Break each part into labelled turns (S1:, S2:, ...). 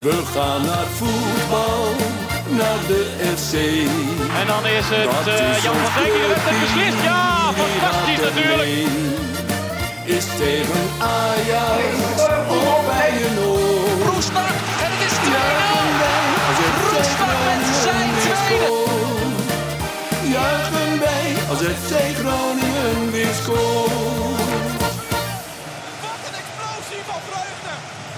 S1: We gaan naar voetbal, naar de FC.
S2: En dan is het uh, Jan van Dijk die wedstrijd beslist. Ja, fantastisch natuurlijk.
S1: Is tegen Ajax of bij een oor.
S3: Roestak en het is 2-0. Roestak met zijn tweede.
S1: Juichen wij als FC Groningen weer scoort.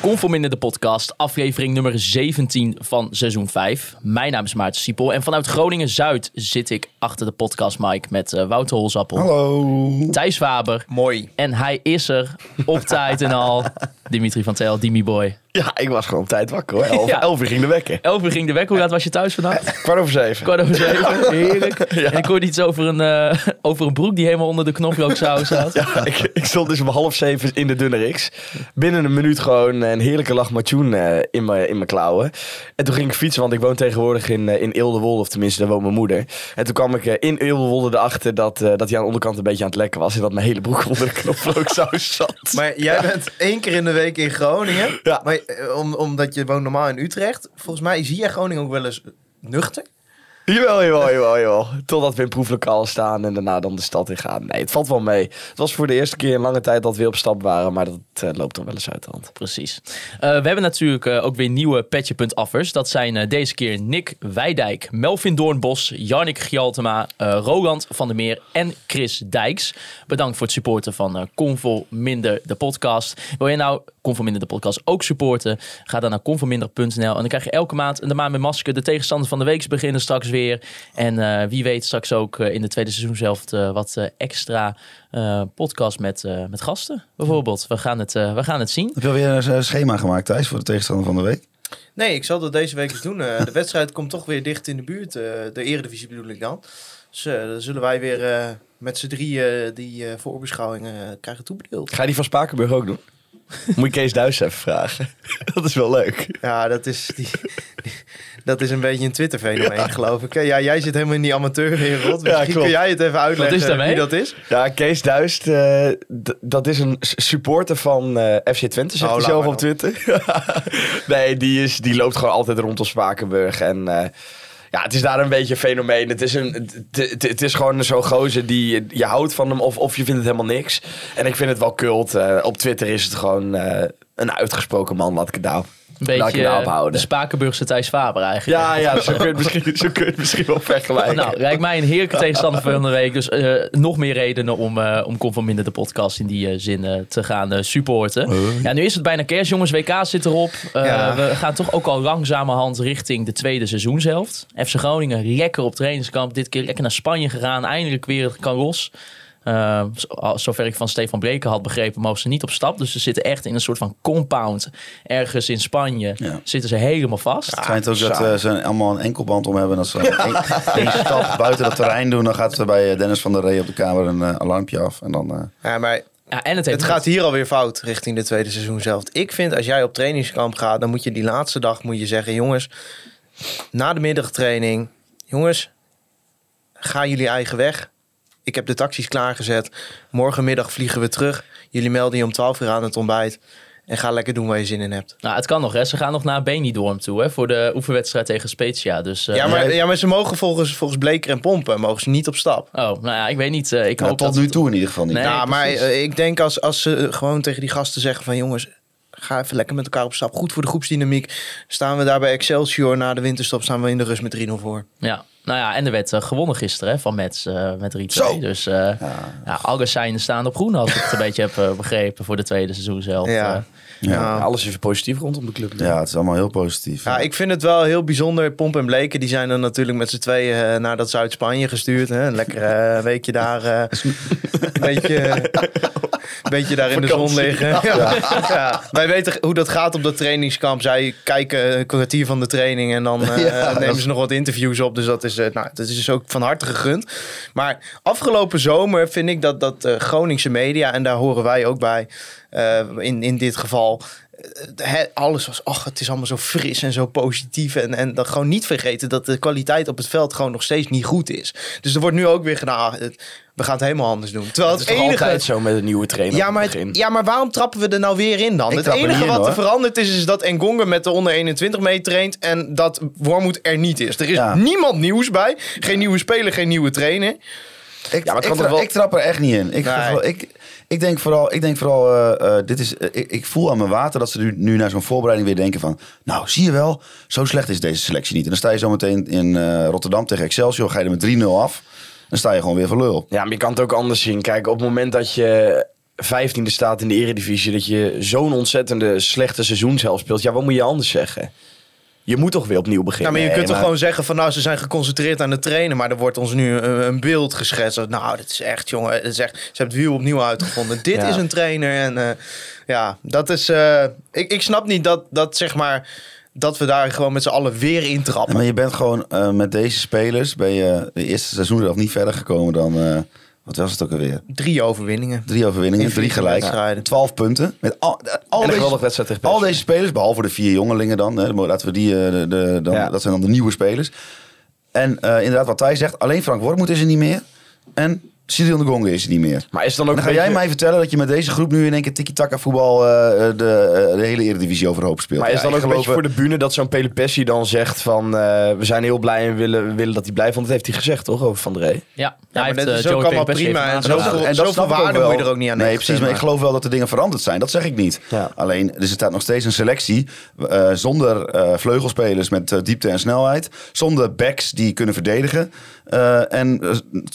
S4: Conforminder de podcast, aflevering nummer 17 van seizoen 5. Mijn naam is Maarten Siepel en vanuit Groningen-Zuid zit ik achter de podcast mic met uh, Wouter Holzappel.
S5: Hallo.
S4: Thijs Faber.
S6: Mooi.
S4: En hij is er op tijd en al. Dimitri van Tel, Dimi Boy.
S6: Ja, ik was gewoon op tijd wakker hoor. Elf,
S4: Ja.
S6: elf uur ging de wekken.
S4: Elf uur ging de wekker. Hoe laat was je thuis vannacht?
S6: Kwart over zeven.
S4: Kwart over zeven. Heerlijk. En ik hoorde iets over een, eh, over een broek die helemaal onder de knoflooksaus zat.
S6: Ja, ik, ik stond dus om half zeven in de dunne. Binnen een minuut gewoon een heerlijke lach matjoen eh, in mijn in mijn klauwen. En toen ging ik fietsen, want ik woon tegenwoordig in, eh, in Eelde-Wolde. Of tenminste, daar woont mijn moeder. En toen kwam ik in Eelde-Wolde erachter dat, eh, dat hij aan de onderkant een beetje aan het lekken was. En dat mijn hele broek onder de knoflooksaus zat.
S5: Maar jij bent één keer in de week in Groningen.
S6: Ja.
S5: Maar, om, omdat je woont normaal in Utrecht. Volgens mij zie jij Groningen ook wel eens nuchter.
S6: Jawel, jawel, jawel, jawel. Totdat we in proeflokaal staan en daarna dan de stad in gaan. Nee, het valt wel mee. Het was voor de eerste keer in lange tijd dat we op stap waren. Maar dat eh, loopt toch wel eens uit de hand.
S4: Precies. Eh, we hebben natuurlijk eh, ook weer nieuwe Petje.affers. Dat zijn deze keer Nick Wijdijk, Melvin Doornbos, Jarnik Gjaltema, Roland van der Meer en Chris Dijks. Bedankt voor het supporten van Convo Minder, de podcast. Wil je nou Convo Minder, de podcast ook supporten? Ga dan naar convominder.nl en dan krijg je elke maand een de maand met masker. De tegenstanders van de week beginnen straks weer. En eh, wie weet straks ook eh, in de tweede seizoen zelf eh, wat extra eh, podcast met, eh, met gasten bijvoorbeeld. We gaan het, eh, we gaan het zien.
S7: Heb je alweer een schema gemaakt, Thijs, voor de tegenstander van de week?
S5: Nee, ik zal dat deze week eens doen. De wedstrijd komt toch weer dicht in de buurt. eh, de eredivisie bedoel ik dan. Dus dan zullen wij weer eh, met z'n drieën die eh, voorbeschouwingen krijgen toebedeeld.
S6: Ga je die van Spakenburg ook doen? Moet je Kees Duis even vragen. dat is wel leuk.
S5: Ja, dat is, die, die- dat is een beetje een Twitter-fenomeen, geloof ik. Ja, jij zit helemaal in die amateurwereld. Misschien
S6: klopt.
S5: kun jij het even uitleggen
S4: is daarmee?
S5: wie dat is?
S6: Ja, Kees Duist, eh, dat is een supporter van eh, FC Twente, zegt
S5: Oh,
S6: hij zelf op Twitter. nee, die, is, die loopt gewoon altijd rond op Spakenburg. En eh, ja, het is daar een beetje een fenomeen. Het is, een, het, is gewoon zo'n gozer die je houdt van hem of, of je vindt het helemaal niks. En ik vind het wel cult. Eh, op Twitter is het gewoon eh, een uitgesproken man, laat ik het nou.
S4: Een
S6: Laat ik
S4: eh,
S6: ophouden.
S4: de Spakenburgse Thijs Faber eigenlijk.
S6: Ja, ja zo, kun je het misschien, zo kun je het misschien wel vergelijken.
S4: Nou, lijkt mij een heerlijke tegenstander van de week. Dus eh, nog meer redenen om, eh om Kom van Minder de podcast in die zin te gaan eh, supporten. Ja, nu is het bijna kerst, jongens. WK zit erop. Eh,
S5: Ja.
S4: We gaan toch ook al langzamerhand richting de tweede seizoenshelft. FC Groningen lekker op trainingskamp. Dit keer lekker naar Spanje gegaan. Eindelijk weer het kan los. Eh, zo- zover ik van Stefan Breken had begrepen, mogen ze niet op stap. Dus ze zitten echt in een soort van compound ergens in Spanje.
S7: Ja.
S4: Zitten ze helemaal vast.
S7: Het schijnt ook dat eh, ze allemaal een enkelband om hebben. En als ze één stap buiten het terrein doen, dan gaat er bij eh, Dennis van der Ree op de kamer een eh, alarmpje af. En dan, eh,
S5: Ja, maar
S4: Ja, en het,
S5: Het gaat hier alweer fout richting de tweede seizoen zelf. Ik vind als jij op trainingskamp gaat, dan moet je die laatste dag moet je zeggen: jongens, na de middagtraining, jongens, ga jullie eigen weg. Ik heb de taxis klaargezet. Morgenmiddag vliegen we terug. Jullie melden je om 12 uur aan het ontbijt. En ga lekker doen waar je zin in hebt.
S4: Nou, het kan nog, hè. Ze gaan nog naar Benidorm toe, hè, voor de oefenwedstrijd tegen Spezia. Dus, eh,
S5: ja, maar, ja, maar ze mogen volgens, volgens Bleker en Pompen mogen ze niet op stap.
S4: Oh, nou ja, ik weet niet. eh, ik
S7: nou,
S4: hoop
S7: tot
S4: dat
S7: nu
S4: het-
S7: toe in ieder geval niet.
S4: Nee.
S5: ja, maar eh, ik denk als, als ze gewoon tegen die gasten zeggen van jongens, ga even lekker met elkaar op stap. Goed voor de groepsdynamiek. Staan we daar bij Excelsior na de winterstop, staan we in de rust met 3-0 voor.
S4: Ja, nou ja, en er werd eh, gewonnen gisteren hè, van Mets eh, met 3-2.
S7: Zo.
S4: Dus eh ja. alle seinen staan op groen, als ik het een beetje heb begrepen voor de tweede seizoen zelf.
S5: Ja.
S4: Eh,
S7: Ja.
S6: Alles is positief rondom de club.
S7: ja, het is allemaal heel positief.
S5: Ja, ik vind het wel heel bijzonder. Pomp en Bleken die zijn dan natuurlijk met z'n tweeën eh, naar dat Zuid-Spanje gestuurd. Hè? Een lekker weekje daar. eh, een beetje, een beetje daar in de zon liggen. Ja. Ja. Wij weten hoe dat gaat op dat trainingskamp. Zij kijken een kwartier van de training en dan eh, nemen ze nog wat interviews op. Dus dat is, eh, nou, dat is dus ook van harte gegund. Maar afgelopen zomer vind ik dat, dat eh, Groningse media, en daar horen wij ook bij in, in dit geval hè, alles was, ach, het is allemaal zo fris en zo positief. En, en dan gewoon niet vergeten dat de kwaliteit op het veld gewoon nog steeds niet goed is. Dus er wordt nu ook weer gedaan, ah, het- we gaan het helemaal anders doen. Terwijl
S6: Het
S5: het,
S6: is
S5: enige...
S6: altijd zo met een nieuwe trainer
S5: Ja maar,
S6: het
S5: ja, maar waarom trappen we er nou weer in dan?
S7: Ik
S5: het enige
S7: in,
S5: wat er veranderd is, is dat Engonga met de onder 21 mee traint en dat Wormoed er niet is. Er is
S7: Ja.
S5: niemand nieuws bij. Geen nieuwe speler, geen nieuwe trainer.
S7: Ik,
S6: Ja, maar het
S7: ik,
S6: kan
S7: tra-
S6: toch wel-
S7: ik trap er echt niet in. Ik,
S5: Nee.
S7: ik, ik denk vooral, ik, denk vooral eh, eh, dit is, eh, ik, voel aan mijn water dat ze nu, nu naar zo'n voorbereiding weer denken van... Nou, zie je wel, zo slecht is deze selectie niet. En dan sta je zo meteen in Rotterdam tegen Excelsior, ga je er met 3-0 af. Dan sta je gewoon weer voor lul.
S6: Ja, maar je kan het ook anders zien. Kijk, op het moment dat je vijftiende staat in de eredivisie... dat je zo'n ontzettende slechte seizoenshelft speelt... ja, wat moet je anders zeggen? Je moet toch weer opnieuw
S5: Ja,
S6: beginnen?
S5: maar je kunt toch gewoon zeggen van nou, ze zijn geconcentreerd aan het trainen. Maar er wordt ons nu een, een beeld geschetst. Nou, dat is echt, jongen. Dat is echt, ze hebben het wiel opnieuw uitgevonden. Dit
S6: Ja.
S5: is een trainer. En eh, ja, dat is... eh, ik, ik snap niet dat, dat zeg maar... Dat we daar gewoon met z'n allen weer in
S7: Ja,
S5: trappen.
S7: maar je bent gewoon eh, met deze spelers... ben je de eerste seizoen zelf niet verder gekomen dan... eh, wat was het ook alweer?
S5: Drie overwinningen.
S7: Drie overwinningen,
S5: In
S7: drie
S5: wedstrijden.
S7: Twaalf punten. Met al, al,
S6: En een
S7: deze,
S6: wedstrijd
S7: al deze spelers, behalve de vier jongelingen dan. Hè, laten we die, eh, de, de, dan
S6: Ja.
S7: dat zijn dan de nieuwe spelers. En eh, inderdaad, wat hij zegt, alleen Frank Wormoed is er niet meer. En Cyril de Gonge is er niet meer.
S6: Maar is het dan ook
S7: dan ga jij mij vertellen dat je met deze groep nu in één keer tiki-taka voetbal eh, de, eh, de hele Eredivisie overhoop speelt.
S6: Maar is
S7: Ja,
S6: dan ook een beetje voor de bühne dat zo'n Pelopessi dan zegt van... eh, we zijn heel blij en willen, willen dat hij blijft. Want dat heeft hij gezegd, toch, over Van der Rey?
S4: Ja,
S5: Ja, maar dat
S4: eh,
S5: is ook allemaal prima. En zoveel,
S7: en dat
S5: zoveel
S7: snap ik ook
S5: waarde
S7: wel.
S5: moet je er ook niet aan
S7: Nee, precies. Maar ik geloof wel dat de dingen veranderd zijn. Dat zeg ik niet.
S6: Ja.
S7: Alleen, er staat nog steeds een selectie eh, zonder eh, vleugelspelers met eh, diepte en snelheid. Zonder backs die kunnen verdedigen. eh, en eh,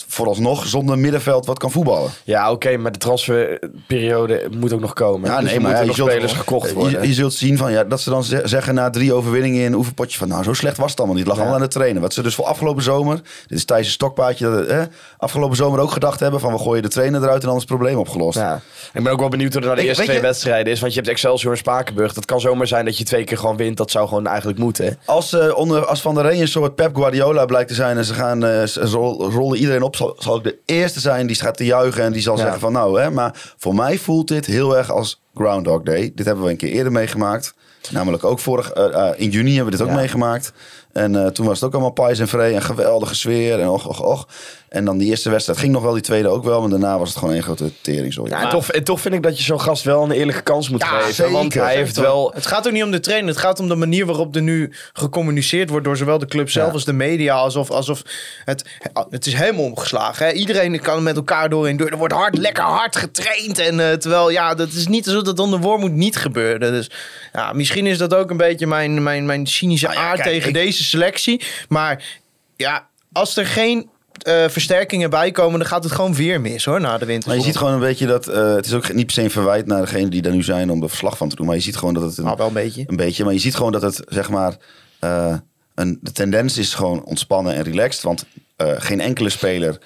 S7: vooralsnog zonder middenveld wat kan voetballen.
S6: Ja, oké, maar de transferperiode moet ook nog komen.
S7: Ja,
S6: Dus
S7: nee,
S6: er
S7: maar ja, je
S6: nog
S7: zult,
S6: spelers gekocht worden.
S7: Je, zult zien van, ja, dat ze dan ze- zeggen na drie overwinningen in een oefenpotje van... nou, zo slecht was het allemaal niet. Het lag allemaal aan de trainer. Wat ze dus voor afgelopen zomer... Dit is Thijs' stokpaardje. Dat, eh, afgelopen zomer ook gedacht hebben van... we gooien de trainer eruit en dan is het probleem opgelost.
S6: Ik ben ook wel benieuwd hoe de eerste twee
S7: je-
S6: wedstrijden is. Want je hebt Excelsior en Spakenburg. Dat kan zomaar zijn dat je twee keer gewoon wint. Dat zou gewoon eigenlijk moeten.
S7: Als, eh, onder, als Van der Rey een soort Pep Guardiola blijkt te zijn... en ze gaan eh, ze rol- rollen iedereen op... Zal, zal ik de eerste zijn die gaat te juichen... en die zal
S6: Ja.
S7: zeggen van nou... Hè, maar voor mij voelt dit heel erg als Groundhog Day. Dit hebben we een keer eerder meegemaakt. Namelijk ook vorig... eh, in juni hebben we dit ook
S6: Ja.
S7: meegemaakt. En eh, toen was het ook allemaal pais en vree... en geweldige sfeer en och, och, och. En dan die eerste wedstrijd ging nog wel, die tweede ook wel... maar daarna was het gewoon één grote teringzooi.
S6: Ja, en, toch, en toch vind ik dat je zo'n gast wel een eerlijke kans moet
S5: Ja,
S6: geven.
S7: zeker.
S6: Want hij heeft wel...
S5: Het gaat ook niet om de trainer. Het gaat om de manier waarop er nu gecommuniceerd wordt door zowel de club zelf
S6: Ja.
S5: als de media. Alsof, alsof het, het is helemaal omgeslagen. Hè? Iedereen kan met elkaar door en door. Er wordt hard, lekker hard getraind. En eh, terwijl, ja, dat is niet zo dat onder woord moet niet gebeuren. Dus ja, misschien is dat ook een beetje mijn, mijn, mijn cynische
S7: Nou ja,
S5: aard
S7: kijk,
S5: tegen
S7: ik-
S5: deze selectie. Maar ja, als er geen eh, versterkingen bij komen, dan gaat het gewoon weer mis hoor, na de winter.
S7: Maar je ziet gewoon een beetje dat... eh, het is ook niet per se een verwijt naar degene die daar nu zijn... om er verslag van te doen. Maar je ziet gewoon dat het... Een,
S5: Ah, wel een beetje.
S7: Een beetje, maar je ziet gewoon dat het, zeg maar, eh, een, de tendens is gewoon ontspannen en relaxed. Want geen enkele speler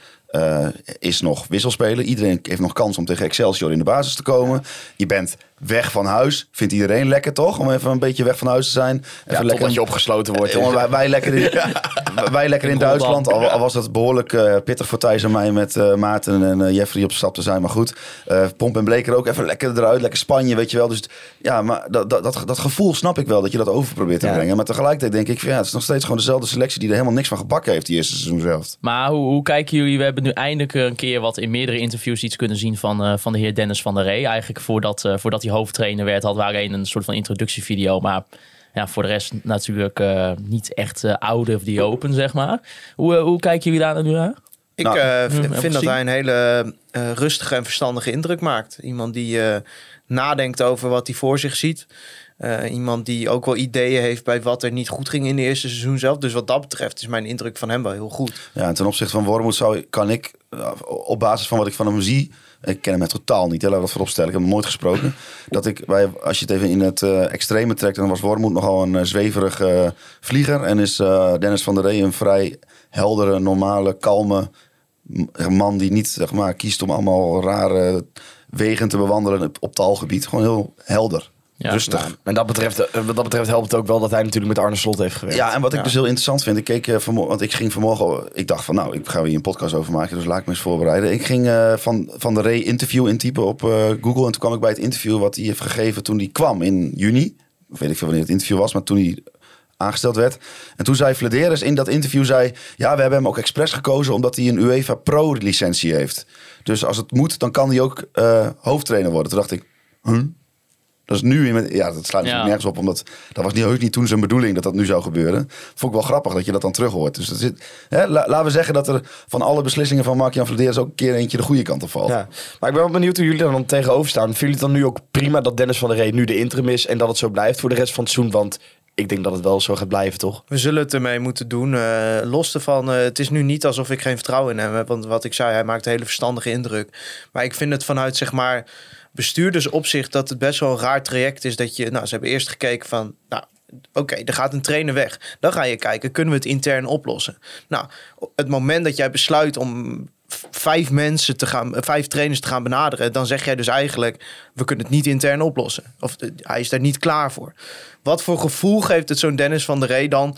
S7: is nog wisselspeler. Iedereen heeft nog kans om tegen Excelsior in de basis te komen. Je bent weg van huis. Vindt iedereen lekker, toch? Om even een beetje weg van huis te zijn. Even
S6: Ja, totdat je opgesloten wordt.
S7: Jongen, wij, wij lekker in, wij lekker in Duitsland. Al, al was het behoorlijk eh, pittig voor Thijs en mij met eh, Maarten en eh, Jeffrey op stap te zijn. Maar goed, eh, Pomp en Bleker ook even lekker eruit. Lekker Spanje, weet je wel. Dus ja, maar dat, dat, dat, dat gevoel snap ik wel. Dat je dat over probeert te
S6: Ja.
S7: brengen. Maar tegelijkertijd denk ik, van, ja, het is nog steeds gewoon dezelfde selectie die er helemaal niks van gebakken heeft die eerste seizoen zelf.
S4: Maar hoe, hoe kijken jullie? We hebben nu eindelijk een keer wat in meerdere interviews iets kunnen zien van, eh, van de heer Dennis van der Rey. Eigenlijk voordat, eh, voordat hij hoofdtrainer werd, had waren een soort van introductievideo. Maar ja, voor de rest natuurlijk eh, niet echt eh, oude of die open, zeg maar. Hoe, eh, hoe kijken jullie daar nu naar?
S5: Ik
S7: Nou,
S5: eh, vind dat hij een hele rustige en verstandige indruk maakt. Iemand die eh, nadenkt over wat hij voor zich ziet. Eh, iemand die ook wel ideeën heeft bij wat er niet goed ging in de eerste seizoen zelf. Dus wat dat betreft is mijn indruk van hem wel heel goed.
S7: Ja, en ten opzichte van Wormoed zou, kan ik, op basis van wat ik van hem zie... Ik ken hem totaal niet, hè, laten we vooropstellen. Ik heb hem nooit gesproken. Dat ik, bij, als je het even in het eh, extreme trekt... dan was Wormoed nogal een uh, zweverig eh, vlieger. En is eh, Dennis van der Rey een vrij heldere, normale, kalme man... die niet zeg maar, kiest om allemaal rare wegen te bewandelen op taalgebied. Gewoon heel helder.
S4: Ja.
S7: Rustig.
S6: Ja, en dat betreft, eh, wat dat betreft helpt het ook wel dat hij natuurlijk met Arne Slot heeft gewerkt.
S7: Ja, en wat ik dus heel interessant vind, ik keek eh, vanmorgen, want ik ging vanmorgen, ik dacht van nou, ik ga hier een podcast over maken, dus laat ik me eens voorbereiden. Ik ging eh, van, van de Ray interview intypen op eh, Google en toen kwam ik bij het interview wat hij heeft gegeven toen hij kwam in juni. Weet ik veel wanneer het interview was, maar toen hij aangesteld werd. En toen zei Vladeris in dat interview, zei, ja, we hebben hem ook expres gekozen omdat hij een UEFA Pro licentie heeft. Dus als het moet, dan kan hij ook eh, hoofdtrainer worden. Toen dacht ik, huh? Dat is nu, in, ja, dat slaat natuurlijk
S4: Ja.
S7: nergens op, omdat dat was niet, heus niet toen zijn bedoeling dat dat nu zou gebeuren. Vond ik wel grappig dat je dat dan terug hoort. Dus dat zit, hè, la- laten we zeggen dat er van alle beslissingen van Mark-Jan Vladeris ook een keer eentje de goede kant op valt.
S6: Ja, maar ik ben wel benieuwd hoe jullie er dan tegenover staan. Vinden jullie het dan nu ook prima dat Dennis van der Rey nu de interim is en dat het zo blijft voor de rest van het seizoen? Want ik denk dat het wel zo gaat blijven, toch?
S5: We zullen het ermee moeten doen. eh, los ervan, eh, het is nu niet alsof ik geen vertrouwen in hem heb. Want wat ik zei, hij maakt een hele verstandige indruk. Maar ik vind het vanuit, zeg maar, bestuurdersopzicht... dat het best wel een raar traject is dat je... Nou, ze hebben eerst gekeken van... Nou, Oké, er gaat een trainer weg. Dan ga je kijken, kunnen we het intern oplossen? Nou, op het moment dat jij besluit om vijf mensen te gaan, eh, vijf trainers te gaan benaderen, dan zeg jij dus eigenlijk, we kunnen het niet intern oplossen. Of eh, hij is daar niet klaar voor. Wat voor gevoel geeft het zo'n Dennis van der Rey dan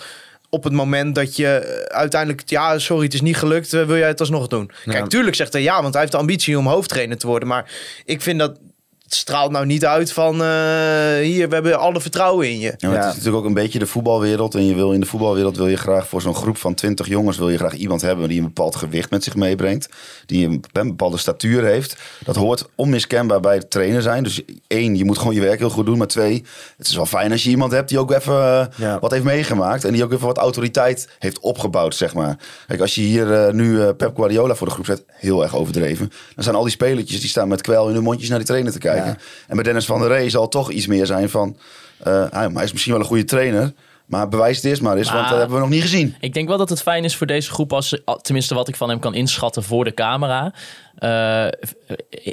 S5: op het moment dat je eh, uiteindelijk, ja, sorry, het is niet gelukt, eh, wil jij het alsnog doen? Kijk, tuurlijk zegt hij ja, want hij heeft de ambitie om hoofdtrainer te worden, maar ik vind dat straalt nou niet uit van eh, hier, we hebben alle vertrouwen in je.
S7: Ja, Het is natuurlijk ook een beetje de voetbalwereld. En je wil in de voetbalwereld wil je graag voor zo'n groep van 20 jongens wil je graag iemand hebben die een bepaald gewicht met zich meebrengt. Die een, bepaalde statuur heeft. Dat hoort onmiskenbaar bij het trainer zijn. Dus één, je moet gewoon je werk heel goed doen. Maar twee, het is wel fijn als je iemand hebt die ook even eh,
S6: Ja.
S7: wat heeft meegemaakt. En die ook even wat autoriteit heeft opgebouwd, zeg maar. Kijk, als je hier eh, nu Pep Guardiola voor de groep zet, heel erg overdreven. Dan zijn al die spelertjes die staan met kwel in hun mondjes naar die trainer te kijken. En bij Dennis van der Rey zal het toch iets meer zijn van... eh, hij, is misschien wel een goede trainer, maar bewijs het eerst maar eens, want dat hebben we nog niet gezien.
S4: Ik denk wel dat het fijn is voor deze groep, als, tenminste wat ik van hem kan inschatten voor de camera. Eh,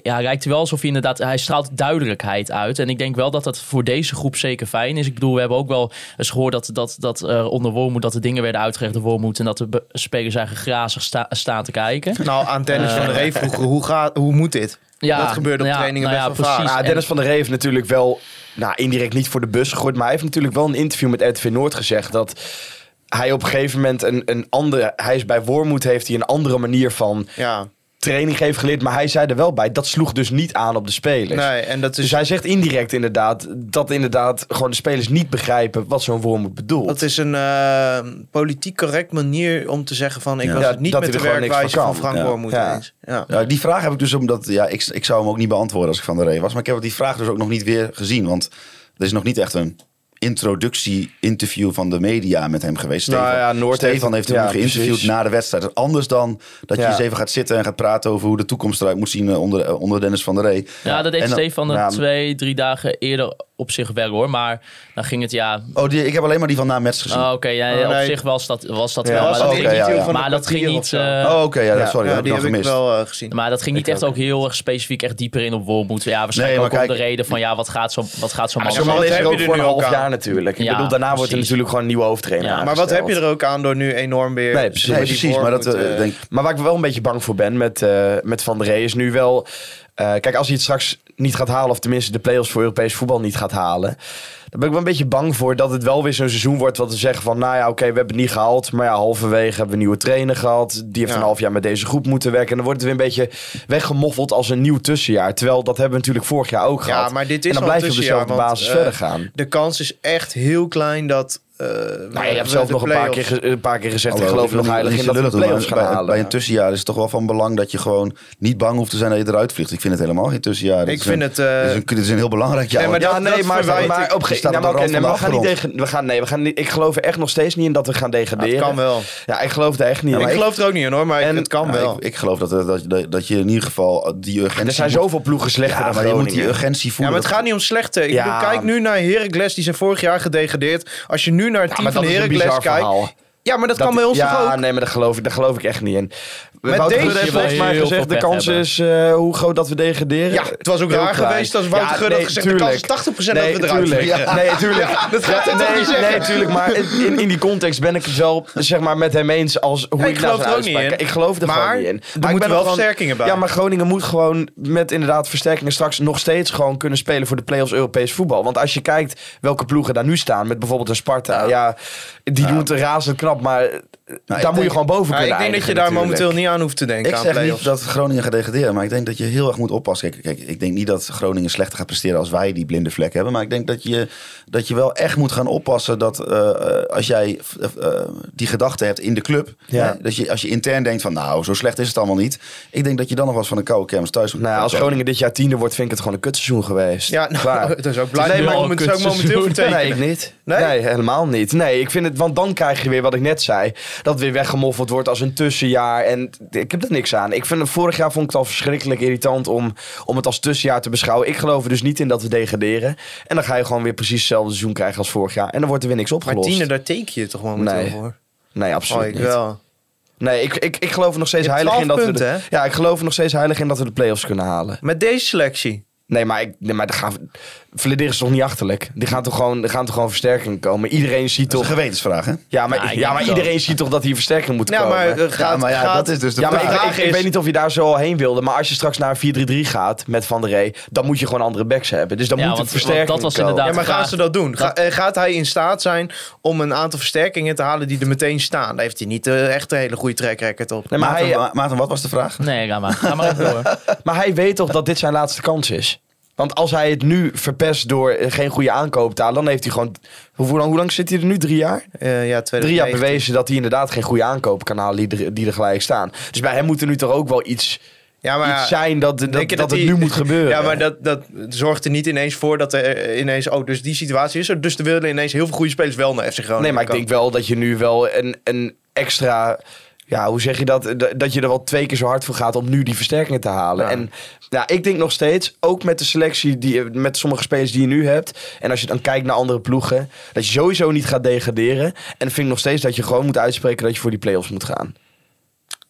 S4: ja, hij lijkt wel alsof hij inderdaad, hij straalt duidelijkheid uit. En ik denk wel dat dat voor deze groep zeker fijn is. Ik bedoel, we hebben ook wel eens gehoord dat, dat, dat er onder Wormoed dat de dingen werden uitgelegd door Wormoed. En dat de spelers eigenlijk grazig sta, staan te kijken.
S5: Nou, aan Dennis van der Rey vroeger, hoe, gaat, hoe moet dit?
S4: Ja,
S5: dat gebeurt op
S4: ja,
S5: trainingen
S4: nou ja,
S5: best wel vaak.
S4: precies.
S6: Nou, Dennis van der Rey heeft natuurlijk wel, nou, indirect niet voor de bus gegooid, maar hij heeft natuurlijk wel een interview met RTV Noord gezegd dat hij op een gegeven moment een, een andere, hij is bij Wormoed heeft hij een andere manier van
S5: Ja,
S6: training geven geleerd, maar hij zei er wel bij, dat sloeg dus niet aan op de spelers.
S5: nee, en dat
S6: Dus
S5: is,
S6: hij zegt indirect inderdaad dat inderdaad gewoon de spelers niet begrijpen wat zo'n Wormoed bedoelt.
S5: dat is een eh, politiek correct manier om te zeggen van... ik
S6: Ja.
S5: was het niet met de
S6: er
S5: werkwijze
S6: van
S5: van. Frank
S7: Ja.
S6: Ja.
S5: eens. Ja.
S7: Die vraag heb ik dus omdat, ja, ik, ik zou hem ook niet beantwoorden als ik van der Rey was. Maar ik heb die vraag dus ook nog niet weer gezien. Want er is nog niet echt een introductie-interview van de media met hem geweest.
S6: Nou
S7: Stefan,
S6: ja, Noord
S7: Stefan heeft,
S6: heeft-
S7: hem
S6: ja,
S7: geïnterviewd
S6: precies.
S7: na de wedstrijd. Dat is Anders dan dat je
S6: Ja.
S7: eens even gaat zitten en gaat praten over hoe de toekomst eruit moet zien eh, onder, eh, onder Dennis van der Rey.
S4: Ja, dat deed
S7: dan-
S4: Stefan er twee, drie dagen eerder op zich wel hoor. Maar dan ging het ja...
S7: Oh, die, ik heb alleen maar die van na Metz gezien.
S4: Oh, Oké, ja,
S5: Oh,
S4: op
S5: nee.
S4: zich was dat, was dat
S6: Ja,
S4: wel.
S6: was
S4: Maar
S6: dat
S4: ging,
S7: ja,
S4: niet-
S7: ja.
S4: maar dat ging niet... eh,
S7: oh, oké, ja,
S6: ja.
S7: sorry,
S5: Ja,
S7: dat
S5: die
S7: heb ik gemist.
S5: wel gezien.
S4: Maar dat ging niet echt ook heel erg specifiek echt dieper in op Wormoed. Ja, waarschijnlijk ook om de reden van ja, wat gaat zo'n wat gaat zo'n man
S6: Zo'n
S5: maar
S6: man is er
S5: heb
S6: ook
S5: je er
S6: voor een half jaar natuurlijk. Ik
S4: Ja,
S6: bedoel, daarna wordt er
S4: precies.
S6: natuurlijk gewoon een nieuwe hoofdtrainer
S4: Ja.
S5: Maar wat heb je er ook aan door nu enorm weer...
S6: Nee, precies.
S7: Nee, precies, maar dat eh,
S5: eh,
S7: denk
S6: Maar waar ik wel een beetje bang voor ben met, eh, met Van der Rey is nu wel... eh, kijk, als hij het straks niet gaat halen, of tenminste de play-offs voor Europees voetbal niet gaat halen... dan ben ik wel een beetje bang voor dat het wel weer zo'n seizoen wordt... wat we zeggen van, nou ja, oké, we hebben het niet gehaald... maar ja, halverwege hebben we een nieuwe trainer gehad. Die heeft
S5: Ja.
S6: een half jaar met deze groep moeten werken. En dan wordt het weer een beetje weggemoffeld als een nieuw tussenjaar. Terwijl, dat hebben we natuurlijk vorig jaar ook
S5: Ja,
S6: gehad.
S5: maar dit is
S6: en dan
S5: al
S6: blijf je op dezelfde basis
S5: eh,
S6: verder gaan.
S5: De kans is echt heel klein dat... eh,
S6: Nou, je hebt zelf nog een paar, keer, een paar keer gezegd... ik geloof nog heilig
S7: niet
S6: in dat we de play-offs gaan
S7: bij,
S6: halen.
S7: Bij een tussenjaar is het toch wel van belang dat je gewoon niet bang hoeft te zijn dat je eruit vliegt. Ik vind het helemaal geen tussenjaar. Het
S5: Ik
S7: is
S5: vind
S7: een-
S5: het... eh,
S7: Het is, een, het is een heel belangrijk jaar.
S5: Nee, maar
S6: Ja,
S5: dat-
S6: nee,
S5: dat
S6: maar,
S5: verwijt
S6: maar op een
S7: op
S6: maar
S7: van
S6: we gaan niet we gaan, nee, we gaan niet, ik geloof er echt nog steeds niet in dat we gaan degraderen.
S5: het kan wel.
S6: Ja, ik geloof er echt niet in.
S5: ik geloof er ook niet in hoor, maar
S6: En-
S5: het kan
S7: Ja,
S5: wel.
S7: ik, ik geloof dat, dat, dat, dat je in ieder geval die urgentie...
S6: er zijn zoveel ploegen slechter
S7: Ja,
S6: dan
S7: maar je moet die urgentie
S5: Ja,
S7: voelen.
S5: maar het gaat niet om slechte. Ik
S6: Ja.
S5: kijk nu naar Heracles, die zijn vorig jaar gedegradeerd. Als je nu naar het
S6: Ja,
S5: team van Heracles kijkt... Ja, maar dat,
S6: Dat-
S5: kan bij ons
S6: ja,
S5: toch ook?
S6: nee, maar daar geloof ik, daar geloof ik echt niet in.
S5: Met
S6: Wouter
S5: deze
S6: Gudde heeft
S4: wel
S6: volgens mij gezegd, de kans
S4: hebben.
S6: is eh, hoe groot dat we degraderen.
S5: Ja, het was ook
S6: Heel
S5: raar
S6: klein.
S5: geweest als Wouter
S6: Ja,
S5: Gudde had
S6: nee,
S5: gezegd... de kans is
S6: tuurlijk.
S5: 80%
S6: Nee,
S5: dat we eruit
S6: tuurlijk. Nee, tuurlijk.
S5: dat gaat hij toch
S6: nee,
S5: niet zeggen?
S6: Nee, tuurlijk. Maar in, in die context ben ik het wel zeg maar, met hem eens als hoe ik,
S5: ik geloof er ook niet in.
S6: Ik geloof er
S5: Maar
S6: gewoon niet in.
S5: er
S6: ik
S5: moeten
S6: ben
S5: wel versterkingen bij.
S6: Ja, maar Groningen moet gewoon met inderdaad versterkingen straks nog steeds gewoon kunnen spelen voor de play-offs Europees voetbal. Want als je kijkt welke ploegen daar nu staan, met bijvoorbeeld een Sparta, ja, die doen het razend knap, maar daar moet je gewoon boven kunnen
S5: ik denk dat je daar momenteel niet aan hoeft te denken.
S7: Ik
S5: aan
S7: zeg
S5: play-offs.
S7: niet dat Groningen gaat degraderen, maar ik denk dat je heel erg moet oppassen. Kijk, kijk, ik denk niet dat Groningen slechter gaat presteren als wij die blinde vlek hebben. Maar ik denk dat je, dat je wel echt moet gaan oppassen dat eh, eh, als jij eh, die gedachte hebt in de club.
S6: Ja.
S7: hè, dat je, als je intern denkt van nou, zo slecht is het allemaal niet. Ik denk dat je dan nog wel eens van een koude kermis thuis moet
S6: Nou, als. Groningen dit jaar tiende wordt, vind ik het gewoon een kutseizoen geweest.
S5: Ja, nou,
S6: Klaar.
S5: dat is ook blijven
S6: Nee, maar-
S5: moment, zou ik momenteel vertekenen.
S6: Nee, ik niet.
S5: Nee?
S6: Nee? helemaal niet. Nee, ik vind het, want dan krijg je weer wat ik net zei. Dat het weer weggemoffeld wordt als een tussenjaar. En ik heb er niks aan. Ik vind vorig jaar vond ik het al verschrikkelijk irritant om, om het als tussenjaar te beschouwen. Ik geloof er dus niet in dat we degraderen. En dan ga je gewoon weer precies hetzelfde seizoen krijgen als vorig jaar. En dan wordt er weer niks
S5: Maar
S6: opgelost.
S5: tienen, daar teken je toch momenteel
S6: Nee.
S5: voor?
S6: Nee,
S5: Oh,
S6: absoluut
S5: ik
S6: niet.
S5: wel.
S6: Nee, ik, ik, ik geloof er nog steeds heilig in dat
S5: 12
S6: we... de- ja, ik geloof er nog steeds heilig in dat we de play-offs kunnen halen.
S5: Met deze selectie.
S6: Nee, maar, ik, nee, maar daar gaan, Vladir is toch niet achterlijk? Die gaan toch gewoon, er gaan toch gewoon versterkingen komen? Iedereen ziet
S7: Dat is
S6: toch...
S7: een gewetensvraag, hè?
S6: Ja, maar,
S4: Ja, ik
S6: ja, maar iedereen ziet toch dat hier versterking moet
S5: Ja,
S6: komen?
S5: maar, eh, gaat,
S7: maar ja,
S5: gaat-
S7: dat is dus de
S6: ja, maar ik,
S7: vraag.
S6: ik, ik
S5: is-
S6: weet niet of je daar zo al heen wilde. Maar als je straks naar een 4-3-3 gaat met Van der Rey... dan moet je gewoon andere backs hebben. Dus dan
S4: Ja,
S6: moet
S4: want- want
S6: versterking
S4: dat was
S6: komen.
S4: inderdaad-
S5: Ja, maar gaan ze dat doen? Ga- eh, gaat hij in staat zijn om een aantal versterkingen te halen die er meteen staan? Daar heeft hij niet eh, echt een hele goede track record op.
S6: Nee, maar,
S7: Maarten,
S6: hij,
S7: Ma- Maarten, wat was de vraag?
S4: Nee, ga maar. Ga maar even door.
S6: maar hij weet toch dat dit zijn laatste kans is? Want als hij het nu verpest door geen goede aankoop te halen... dan heeft hij gewoon... Hoe, lang- hoe lang zit hij er nu? Drie jaar?
S5: Eh, ja,
S6: drie jaar
S5: 2019.
S6: bewezen dat hij inderdaad geen goede aankopen kan halen die er, die er gelijk staan. Dus bij hem moet er nu toch ook wel iets,
S5: Ja, maar
S6: iets zijn dat, dat, dat, het nu moet gebeuren.
S5: Ja, maar dat, dat zorgt er niet ineens voor dat er eh, ineens... Oh, dus die situatie is er. Dus er willen ineens heel veel goede spelers wel naar FC Groningen
S6: nee, maar ik denk wel dat je nu wel een, een extra... Ja, hoe zeg je dat? Dat je er wel twee keer zo hard voor gaat om nu die versterkingen te halen.
S5: Ja.
S6: En ja, ik denk nog steeds, ook met de selectie, die, met sommige spelers die je nu hebt. En als je dan kijkt naar andere ploegen, dat je sowieso niet gaat degraderen. En dan vind ik nog steeds dat je gewoon moet uitspreken dat je voor die play-offs moet gaan.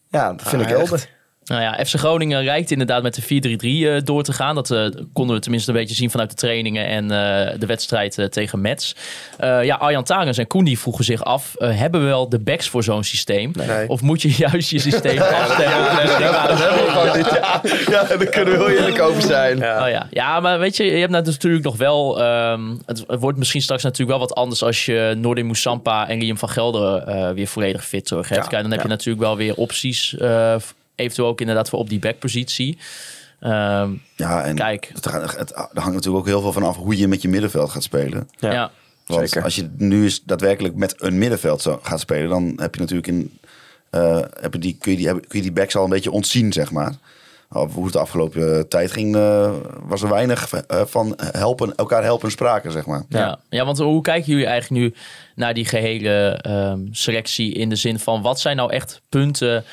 S6: Ja, dat vind
S5: Ah,
S6: ik
S5: echt?
S4: Nou ja, FC Groningen reikt inderdaad met de 4-3-3 eh, door te gaan. Dat eh, konden we tenminste een beetje zien vanuit de trainingen en eh, de wedstrijd eh, tegen Mets. Eh, ja, Arjan Tarens en Koen die vroegen zich af, hebben we wel de backs voor zo'n systeem?
S5: Nee.
S4: Of moet je juist je systeem afstemmen spelers?
S6: Ja, daar kunnen we heel eerlijk over zijn.
S4: Oh ja. ja, maar weet je, je hebt natuurlijk nog wel... ehm, het, het wordt misschien straks natuurlijk wel wat anders als je Noordin Moussampa en Liam van Gelder eh, weer volledig fit terug hebt.
S6: Ja,
S4: Kijk, dan heb je
S6: ja.
S4: natuurlijk wel weer opties, eh, eventueel ook inderdaad voor op die backpositie. Ehm
S7: Ja, en
S4: Kijk.
S7: Het, er hangt natuurlijk ook heel veel van af hoe je met je middenveld gaat spelen.
S4: ja.
S6: Ja.
S7: Want
S6: Zeker.
S7: als je nu eens daadwerkelijk met een middenveld zo gaat spelen, dan heb je natuurlijk in, eh, heb je die, kun, je die, heb- kun je die backs al een beetje ontzien, zeg maar. Of Hoe het de afgelopen eh, tijd ging, eh, was er weinig eh, van helpen, elkaar helpen sprake, zeg maar.
S4: Ja. Ja. want hoe kijken jullie eigenlijk nu naar die gehele ehm, selectie in de zin van wat zijn nou echt punten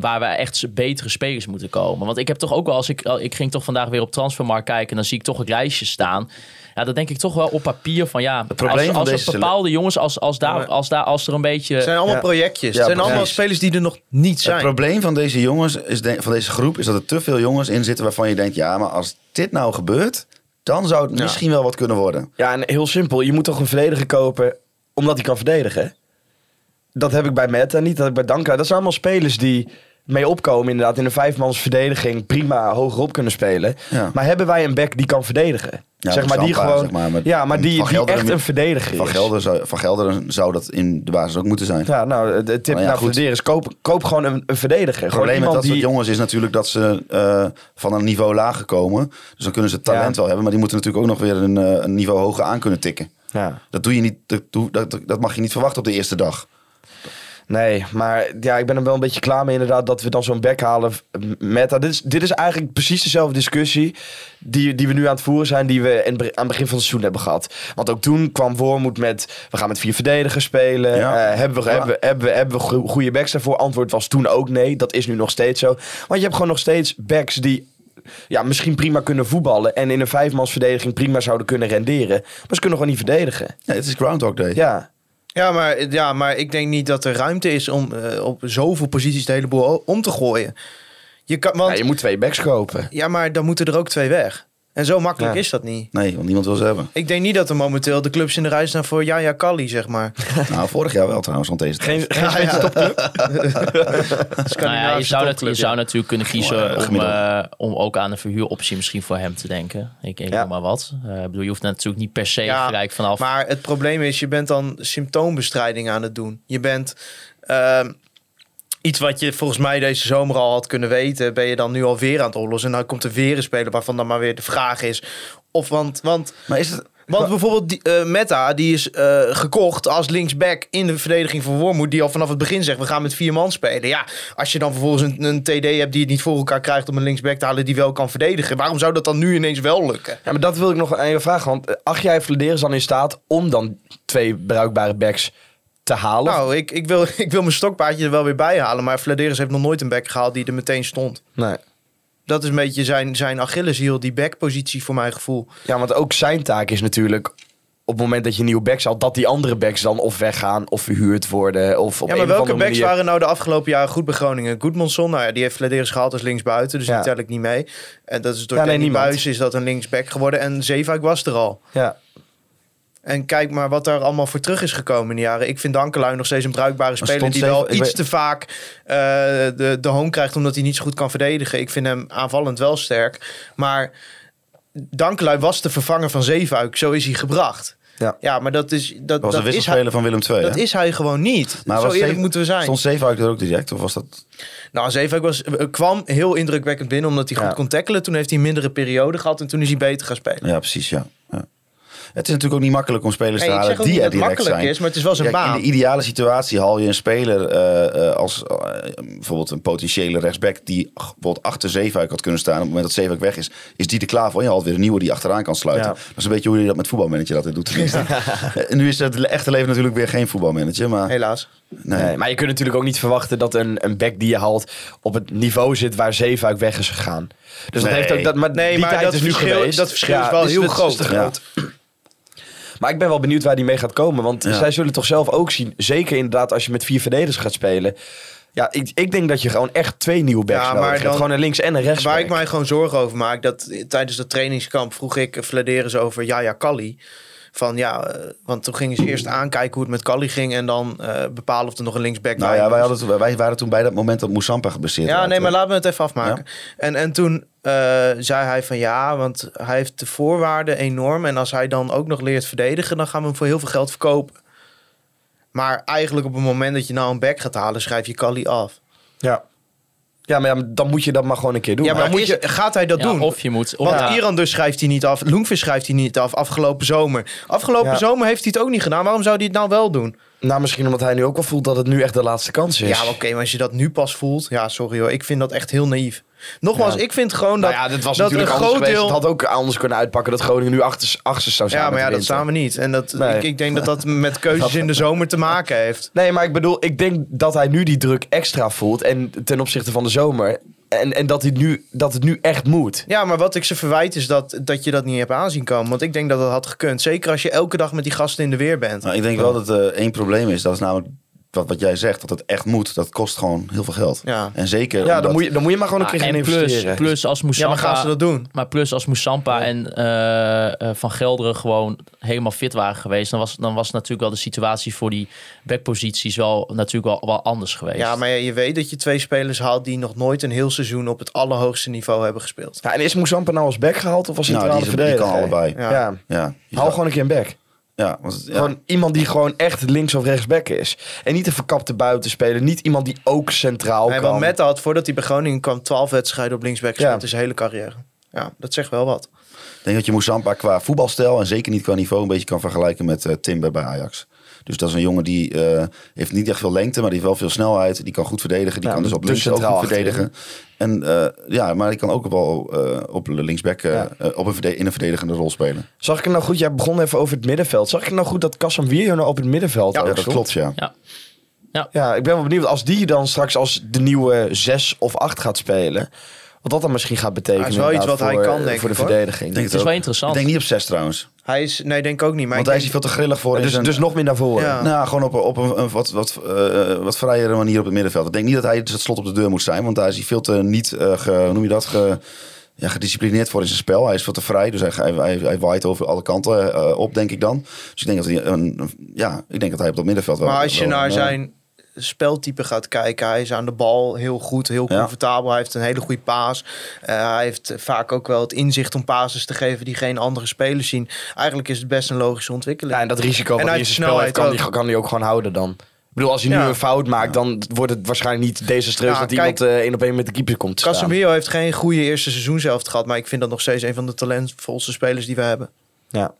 S4: waar we echt betere spelers moeten komen? Want ik heb toch ook wel, als ik, ik ging toch vandaag weer op Transfermarkt kijken en dan zie ik toch het lijstje staan. Ja, dan denk ik toch wel op papier van ja,
S7: probleem
S4: als,
S7: van
S4: als
S7: deze
S4: er bepaalde jongens, als, als, daar, als, daar, als er een beetje...
S5: Het zijn allemaal
S6: Ja.
S5: projectjes.
S7: Ja,
S5: het zijn allemaal spelers die er nog niet
S7: Het
S5: zijn.
S7: probleem van deze jongens, is de- van deze groep, is dat er te veel jongens in zitten waarvan je denkt, ja, maar als dit nou gebeurt, dan zou het misschien wel wat kunnen worden.
S6: Ja, en heel simpel. Je moet toch een verdediger kopen omdat hij kan verdedigen? Dat heb ik bij Meta niet, dat heb ik bij Danka. Dat zijn allemaal spelers die mee opkomen inderdaad. In een vijfmans verdediging prima hogerop kunnen spelen.
S7: Ja.
S6: Maar hebben wij een back die kan verdedigen?
S7: Ja,
S6: zeg maar die gewoon...
S7: zeg maar, met-
S6: ja, maar die, die echt
S7: en-
S6: een verdediger
S7: Van
S6: is.
S7: Gelder, zou, van Gelder zou dat in de basis ook moeten zijn.
S6: Ja, nou, de tip
S7: ja,
S6: naar
S7: goed.
S6: Verdedigen is koop, koop gewoon een, een verdediger.
S7: Het probleem met dat
S6: die...
S7: soort jongens is natuurlijk dat ze eh, van een niveau lager komen. Dus dan kunnen ze talent
S6: Ja.
S7: wel hebben, maar die moeten natuurlijk ook nog weer een, eh, een niveau hoger aan kunnen tikken.
S6: Ja.
S7: Dat doe je niet, dat, dat, dat mag je niet verwachten op de eerste dag.
S6: Nee, maar ja, ik ben er wel een beetje klaar mee inderdaad dat we dan zo'n back halen met dat. Dit is, dit is eigenlijk precies dezelfde discussie die, die we nu aan het voeren zijn, die we in, aan het begin van het seizoen hebben gehad. Want ook toen kwam Wormoed met, we gaan met vier verdedigers spelen.
S7: Ja.
S6: Eh, hebben we,
S7: Ja.
S6: hebben, hebben, we, hebben we go- goede backs daarvoor? Antwoord was toen ook nee. Dat is nu nog steeds zo. Want je hebt gewoon nog steeds backs die ja, misschien prima kunnen voetballen en in een vijfmans verdediging prima zouden kunnen renderen. Maar ze kunnen gewoon niet verdedigen.
S7: Ja, het is Groundhog Day.
S6: Ja.
S5: Ja maar, ja, maar ik denk niet dat er ruimte is om eh, op zoveel posities de hele boel o- om te gooien. Je kan, want,
S6: Ja, je moet twee backs kopen.
S5: ja, maar dan moeten er ook twee weg. En zo makkelijk
S6: Ja.
S5: is dat niet.
S7: Nee, want niemand wil ze hebben.
S5: Ik denk niet dat er momenteel de clubs in de rij staan voor Jaja Kali, zeg maar.
S7: nou, vorig jaar wel trouwens, want deze
S6: Geen, geen
S5: Ja, ja.
S4: Nou ja, je, zou dat, je
S5: topclub,
S4: zou
S5: ja.
S4: natuurlijk kunnen kiezen om, eh, om ook aan een verhuuroptie misschien voor hem te denken. Ik, ik
S6: Ja.
S4: noem maar wat. Eh, ik bedoel, je hoeft natuurlijk niet per se
S5: Ja,
S4: gelijk vanaf.
S5: Maar het probleem is, je bent dan symptoombestrijding aan het doen. Je bent ehm, iets wat je volgens mij deze zomer al had kunnen weten, ben je dan nu alweer aan het oplossen. En dan komt er weer een speler waarvan dan maar weer de vraag is. Of want, want,
S7: Maar is het...
S5: want bijvoorbeeld die, eh, Meta, die is eh, gekocht als linksback in de verdediging van Wormoed, die al vanaf het begin zegt, we gaan met vier man spelen. Ja, als je dan vervolgens een, een TD hebt die het niet voor elkaar krijgt om een linksback te halen die wel kan verdedigen, waarom zou dat dan nu ineens wel lukken?
S6: Ja, maar dat wil ik nog aan je vragen. Want eh, acht jij Vladeris dan in staat om dan twee bruikbare backs te halen?
S5: Nou, ik, ik, wil, ik wil mijn stokpaardje er wel weer bij halen. Maar Vladeris heeft nog nooit een back gehaald die er meteen stond.
S6: Nee.
S5: Dat is een beetje zijn, zijn Achilleshiel, die backpositie voor mijn gevoel.
S6: Ja, want ook zijn taak is natuurlijk op het moment dat je nieuwe backs haalt, dat die andere backs dan of weggaan of verhuurd worden. Of op
S5: ja, maar welke backs
S6: manier-
S5: waren nou de afgelopen jaren goed bij Groningen? Goedmanson, nou ja, die heeft Vladeris gehaald als linksbuiten. Dus
S6: Ja.
S5: die tel ik niet mee. En dat is door
S6: Ja, nee.
S5: Buis is dat een linksback geworden. En Zeefuik was er al.
S6: Ja.
S5: En kijk maar wat daar allemaal voor terug is gekomen in de jaren. Ik vind Dankelui nog steeds een bruikbare speler... die wel iets
S7: weet-
S5: te vaak eh, de, de hoon krijgt... omdat hij niet zo goed kan verdedigen. Ik vind hem aanvallend wel sterk. Maar Dankelui was de vervanger van Zeefuik. Zo is hij gebracht.
S6: Ja.
S5: Ja, maar dat is, dat,
S7: Dat was een wisselspeler van Willem II,
S5: dat
S7: hè?
S5: is hij gewoon niet.
S7: Maar
S5: Zo eerlijk
S7: Zeef-
S5: moeten we zijn.
S7: Stond Zeefuik er ook direct? Of was dat...
S5: Nou, Zeefuik was, eh, kwam heel indrukwekkend binnen... omdat hij goed kon tackelen. Toen heeft hij een mindere periode gehad... en toen is hij beter gaan spelen.
S7: Ja, precies, ja. Ja. Het is natuurlijk ook niet makkelijk om spelers
S5: Nee,
S7: te halen die er
S5: dat
S7: direct
S5: makkelijk
S7: zijn.
S5: is... maar het is wel zijn
S7: Kijk,
S5: baan.
S7: in de ideale situatie haal je een speler eh, eh, als eh, bijvoorbeeld een potentiële rechtsback die bijvoorbeeld achter Zeefuik had kunnen staan. Op het moment dat Zeefuik weg is, is die er klaar voor. Je haalt weer een nieuwe die achteraan kan sluiten.
S6: Ja.
S7: Dat is een beetje hoe je dat met voetbalmanager altijd doet. tenminste. Eh, nu is het echte leven natuurlijk weer geen voetbalmanager, maar
S5: Helaas.
S7: nee.
S6: Nee, maar je kunt natuurlijk ook niet verwachten dat een, een back die je haalt op het niveau zit waar Zeefuik weg is gegaan. Dus dat
S7: Nee.
S6: heeft ook dat, maar
S5: Nee,
S6: die
S5: maar
S6: tijd
S5: dat
S6: is nu
S5: verschil-
S6: geweest.
S5: dat verschil is wel
S6: dus
S5: heel
S6: dat
S5: groot.
S6: is te
S7: Ja.
S6: groot. Maar ik ben wel benieuwd waar die mee gaat komen. Want
S7: Ja.
S6: zij zullen toch zelf ook zien. Zeker inderdaad als je met vier verdedigers gaat spelen. Ja, ik, ik denk dat je gewoon echt twee nieuwe backs
S5: Ja,
S6: nodig
S5: maar
S6: hebt. Gewoon een links- en een rechts.
S5: Waar ik mij gewoon zorgen over maak, dat tijdens dat trainingskamp vroeg ik Vladeris over Jaja Kali. Van ja, eh, want toen gingen ze eerst aankijken hoe het met Kali ging en dan eh, bepalen of er nog een linksback
S7: Nou
S5: bij
S7: ja, wij, hadden, wij waren toen bij dat moment dat Moussampa geblesseerd
S5: Ja, nee, maar laten we het even afmaken. En, en toen eh, zei hij van ja, want hij heeft de voorwaarden enorm. En als hij dan ook nog leert verdedigen, dan gaan we hem voor heel veel geld verkopen. Maar eigenlijk op het moment dat je nou een back gaat halen, schrijf je Kali af.
S6: Ja. Ja, maar ja, dan moet je dat maar gewoon een keer doen.
S5: Ja, maar
S6: Maar
S5: moet je, gaat hij dat
S4: Ja,
S5: doen?
S4: Of je moet... Of,
S5: Want
S4: ja,
S5: Iran dus schrijft hij niet af. Loengvis schrijft hij niet af afgelopen zomer. Afgelopen
S6: Ja.
S5: zomer heeft hij het ook niet gedaan. Waarom zou hij het nou wel doen?
S6: Nou, misschien omdat hij nu ook wel voelt dat het nu echt de laatste kans is.
S5: Ja, maar oké, maar als je dat nu pas voelt. Ja, sorry hoor. Ik vind dat echt heel naïef. Nogmaals,
S6: Ja.
S5: ik vind gewoon dat,
S6: nou ja, dit was
S5: dat
S6: natuurlijk
S5: een
S6: anders
S5: groot
S6: geweest.
S5: deel...
S6: Het had ook anders kunnen uitpakken dat Groningen nu achter, achter zou staan.
S5: Ja, maar ja,
S6: de
S5: dat staan we niet. En dat,
S6: Nee.
S5: ik, ik denk dat dat met keuzes in de zomer te maken heeft.
S6: Nee, maar ik bedoel, ik denk dat hij nu die druk extra voelt. En ten opzichte van de zomer. En, en dat, hij nu, dat het nu echt moet.
S5: Ja, maar wat ik ze verwijt is dat, dat je dat niet hebt aanzien komen. Want ik denk dat dat had gekund. Zeker als je elke dag met die gasten in de weer bent.
S7: Nou, ik denk wel dat er één probleem is. Dat is namelijk wat, wat jij zegt. Dat het echt moet. Dat kost gewoon heel veel geld.
S5: Ja.
S7: En zeker
S6: Ja,
S7: omdat-
S6: dan moet, je, dan moet je maar gewoon een
S4: Ah,
S6: keer gaan
S4: en plus,
S6: investeren.
S4: plus als
S5: Ja, maar
S4: Moussampa...
S5: gaan ze dat doen?
S4: Maar plus als Moussampa en eh, eh, Van Gelderen gewoon helemaal fit waren geweest... Dan was, dan was natuurlijk wel de situatie voor die backposities wel, natuurlijk wel, wel anders geweest.
S5: Ja, maar je weet dat je twee spelers haalt die nog nooit een heel seizoen op het allerhoogste niveau hebben gespeeld.
S6: Ja, en is Moussampa nou als back gehaald of als
S7: Nou,
S6: centrale
S7: die, is- die
S6: verdediger?
S7: kan allebei.
S5: Ja.
S6: Ja.
S7: Ja. je
S6: Hou
S7: zou-
S6: gewoon een keer een back.
S7: Ja, want, ja.
S6: Gewoon iemand die gewoon echt links of rechts back is. En niet een verkapte buitenspeler. Niet iemand die ook centraal
S5: Hij
S6: kan.
S5: want Mette had voordat hij bij Groningen kwam 12 wedstrijden op linksback gespeeld
S6: Ja.
S5: in zijn hele carrière. Ja, dat zegt wel wat.
S7: Ik denk dat je Moussampa qua voetbalstijl en zeker niet qua niveau een beetje kan vergelijken met eh, Timber bij Ajax. Dus dat is een jongen die eh, heeft niet echt veel lengte, maar die heeft wel veel snelheid. Die kan goed verdedigen. Die
S6: Ja,
S7: kan dus op links ook
S6: centraal
S7: goed verdedigen. En eh, ja, maar die kan ook wel eh, op linksback eh,
S6: Ja.
S7: op een in een verdedigende rol spelen.
S6: Zag ik het nou goed? Jij begon even over het middenveld. Zag ik het nou goed dat Kassam Wierjo nou op het middenveld
S7: Ja,
S6: ook
S7: dat
S6: stond?
S7: klopt, ja.
S6: Ja, ik ben wel benieuwd als die dan straks als de nieuwe 6 of 8 gaat spelen. Wat dat dan misschien gaat betekenen.
S5: Ja, is wel iets
S6: inderdaad
S5: wat hij
S6: voor,
S5: kan, denk
S6: Voor de
S5: ik, hoor.
S6: verdediging.
S7: Ik denk
S4: het is
S7: ook.
S4: wel interessant.
S7: Ik denk niet op zes trouwens.
S5: Hij is, nee, denk ik ook niet. Maar
S7: Want hij is hier veel te grillig voor. in
S6: Dus,
S7: zijn-
S6: dus nog meer naar voren.
S5: Ja.
S7: Nou, gewoon op, op een, een wat, wat, eh, wat vrijere manier op het middenveld. Ik denk niet dat hij het slot op de deur moet zijn. Want daar is hij veel te niet, eh, ge, hoe noem je dat, ge, ja, gedisciplineerd voor in zijn spel. Hij is veel te vrij, dus hij, hij, hij, hij waait over alle kanten eh, op, denk ik dan. Dus ik denk dat hij, een, een- ja, ik denk dat hij op dat middenveld wel...
S5: Maar als je
S7: wel
S5: naar zijn speltype gaat kijken, hij is aan de bal heel goed, heel
S7: Ja.
S5: comfortabel. Hij heeft een hele goede paas. Eh, hij heeft vaak ook wel het inzicht om passes te geven die geen andere spelers zien. Eigenlijk is het best een logische ontwikkeling.
S6: Ja, en dat risico
S5: En
S6: wat hij
S5: hij
S6: in
S5: heeft
S6: zijn spel heeft, kan hij, kan hij ook gewoon houden dan. Ik bedoel, als hij nu een fout maakt, dan wordt het waarschijnlijk niet desastreus
S5: Ja,
S6: dat
S5: kijk,
S6: iemand eh, één op één met de keeper komt te.
S5: Casemiro heeft geen goede eerste seizoen zelf gehad, maar ik vind dat nog steeds een van de talentvolste spelers die we hebben.
S6: Ja.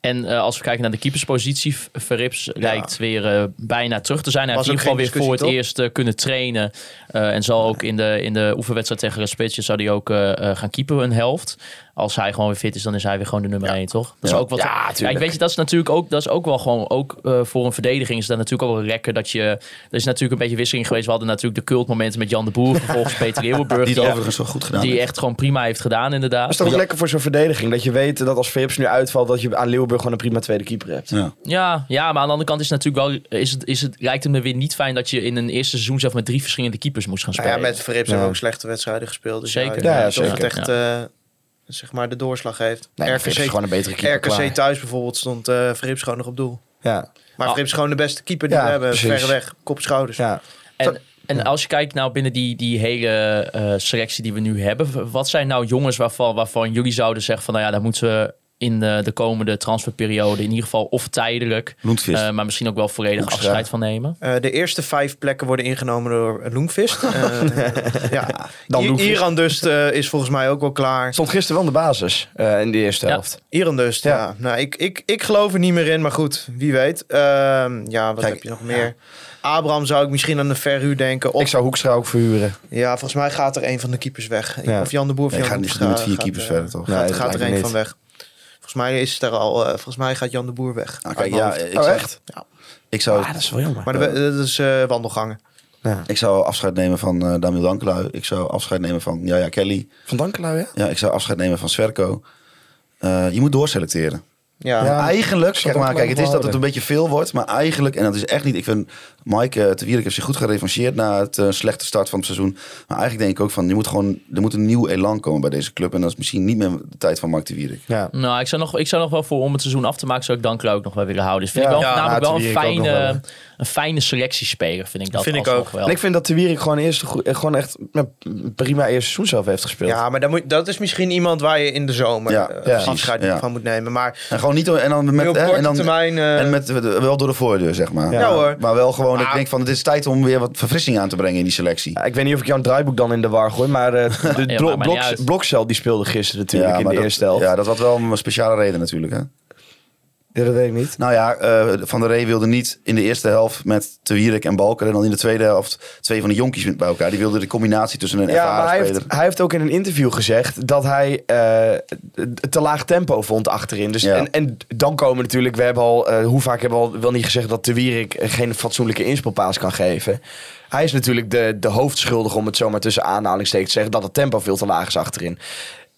S4: En eh, als we kijken naar de keeperspositie, Verrips lijkt weer eh, bijna terug te zijn. Hij
S5: Was
S4: heeft in ieder geval weer voor het
S5: discussie,
S4: eerst eh, kunnen trainen. en zal ook in de, in de oefenwedstrijd tegen de Spitsje zou hij ook gaan keepen een helft. Als hij gewoon weer fit is, dan is hij weer gewoon de nummer 1, toch? Dat is ook wat.
S6: Ja,
S4: Ja,
S6: tuurlijk.
S4: weet je, dat is natuurlijk ook, dat is ook wel gewoon, ook eh, voor een verdediging is dat natuurlijk ook wel lekker dat je. Er is natuurlijk een beetje wisseling geweest. We hadden natuurlijk de cultmomenten met Jan de Boer, vervolgens Peter Leeuwenburg.
S7: Die het overigens wel goed gedaan
S4: die
S7: heeft.
S4: echt gewoon prima heeft gedaan, inderdaad.
S6: Dat is toch lekker voor zo'n verdediging. Dat je weet dat als Philips nu uitvalt, dat je aan Leeuwenburg gewoon een prima tweede keeper hebt.
S7: Ja.
S4: Ja, ja, maar aan de andere kant is het natuurlijk wel, is het, is het, lijkt het me weer niet fijn dat je in een eerste seizoen zelf met drie verschillende keepers moest gaan
S5: Nou
S4: spelen.
S5: ja, met Verrips
S6: Ja.
S5: hebben we ook slechte wedstrijden gespeeld. Dus
S4: Zeker.
S5: Ja,
S6: Ja, ja,
S5: alsof
S6: zeker.
S5: het echt eh, zeg maar de doorslag heeft.
S6: Nee, RKC is gewoon een betere keeper.
S5: RKC
S6: klaar.
S5: thuis bijvoorbeeld stond eh Verrips gewoon nog op doel.
S6: Ja.
S5: Maar
S4: Ah.
S5: Verrips is gewoon de beste keeper die
S6: Ja,
S5: we hebben.
S6: precies.
S5: Verreweg, kop schouders.
S6: ja.
S4: En, en als je kijkt nou binnen die, die hele eh, selectie die we nu hebben, wat zijn nou jongens waarvan, waarvan jullie zouden zeggen van nou ja, daar moeten we in de, de komende transferperiode in ieder geval of tijdelijk, eh, maar misschien ook wel volledig
S6: Hoekstra.
S4: afscheid van nemen.
S5: Eh, de eerste vijf plekken worden ingenomen door Loenvist. Eh, ja.
S6: Dan
S5: I-
S6: Loenvist.
S5: Iran dus eh, is volgens mij ook wel klaar.
S6: Stond gisteren wel in de basis eh, in de eerste
S4: Ja.
S6: helft.
S5: Iran dus, ja.
S6: Ja.
S5: Nou, ik, ik, ik geloof er niet meer in, maar goed, wie weet. Ehm, ja, wat
S7: Kijk,
S5: heb je nog meer? Abraham zou ik misschien aan de verhuur denken. Of,
S6: Ik zou Hoekstra ook verhuren.
S5: Ja, volgens mij gaat er een van de keepers weg.
S6: Ja.
S5: Of Jan de Boer of
S7: Nee,
S5: Jan
S7: gaat
S5: de
S7: niet
S5: Boer
S7: met vier
S5: gaat,
S7: keepers verder, toch?
S6: Nee,
S5: Gaat,
S6: dat
S5: gaat er een van weg. Volgens mij is het er al. eh, volgens mij gaat Jan de Boer weg.
S7: Kijk,
S5: mijn
S7: ja, ik
S6: Oh,
S7: zou,
S6: echt?
S7: Ik zou,
S6: Ah, dat is wel jammer.
S5: Maar de- dat is eh, wandelgangen.
S6: Ja.
S7: ik zou afscheid nemen van eh Damiel Dankelui. Ik zou afscheid nemen van Jaya Kelly.
S6: Van Dankelui, ja?
S7: Ja, ik zou afscheid nemen van Sverko. Eh, je moet doorselecteren.
S5: Ja.
S6: Ja.
S7: eigenlijk, zeg maar, kijk, het is dat het een beetje veel wordt. Maar eigenlijk, en dat is echt niet... Ik vind Mike uh, Wierik heeft zich goed gerevancheerd na het eh, slechte start van het seizoen. Maar eigenlijk denk ik ook van, je moet gewoon, er moet een nieuw elan komen bij deze club. En dat is misschien niet meer de tijd van Mike de Wierik.
S6: Ja.
S4: Nou, ik zou, nog, ik zou nog wel voor om het seizoen af te maken, zou ik Dankelo ook nog wel willen houden. Dus vind
S6: Ja.
S4: ik wel,
S6: Ja,
S4: namelijk wel een
S6: Te
S4: fijne,
S6: wel.
S4: een fijne selectiespeler, vind ik dat
S5: Vind ik ook.
S4: wel.
S6: En ik vind dat de Wierik gewoon, eerst, eh, gewoon echt prima eerste seizoen zelf heeft gespeeld.
S5: Ja, maar dan moet, dat is misschien iemand waar je in de zomer
S7: Ja,
S5: eh,
S6: ja.
S5: afscheid
S7: Ja.
S5: van moet nemen. Maar
S7: En gewoon niet... En dan
S5: met,
S7: hè, en dan,
S5: termijn... eh,
S7: En met, wel door de voordeur, zeg maar.
S6: Ja.
S5: Ja, hoor.
S7: Maar wel gewoon, dat ik denk van, het is tijd om weer wat verfrissing aan te brengen in die selectie.
S6: Ik weet niet of ik jouw draaiboek dan in de war gooi, maar eh, de
S4: Ja,
S6: Blo-
S4: maakt mij niet
S6: Bloks-
S4: uit.
S6: Blokcel die speelde gisteren natuurlijk in de
S7: dat,
S6: eerste helft.
S7: Ja, dat had wel een speciale reden natuurlijk, hè.
S6: Ja, dat weet ik niet.
S7: Nou ja, eh, Van der Rey wilde niet in de eerste helft met Te Wierik en Balker. En dan in de tweede helft twee van de jonkies bij elkaar. Die wilde de combinatie tussen een
S6: Ja,
S7: ervaren
S6: maar hij
S7: speler...
S6: heeft, hij heeft ook in een interview gezegd dat hij eh, te laag tempo vond achterin. Dus,
S7: Ja.
S6: en, en dan komen natuurlijk, we hebben al, eh, hoe vaak hebben we al wel niet gezegd dat de Wierik geen fatsoenlijke inspeelpaas kan geven. Hij is natuurlijk de, de hoofdschuldig, om het zomaar tussen aanhalingstekens te zeggen, dat het tempo veel te laag is achterin.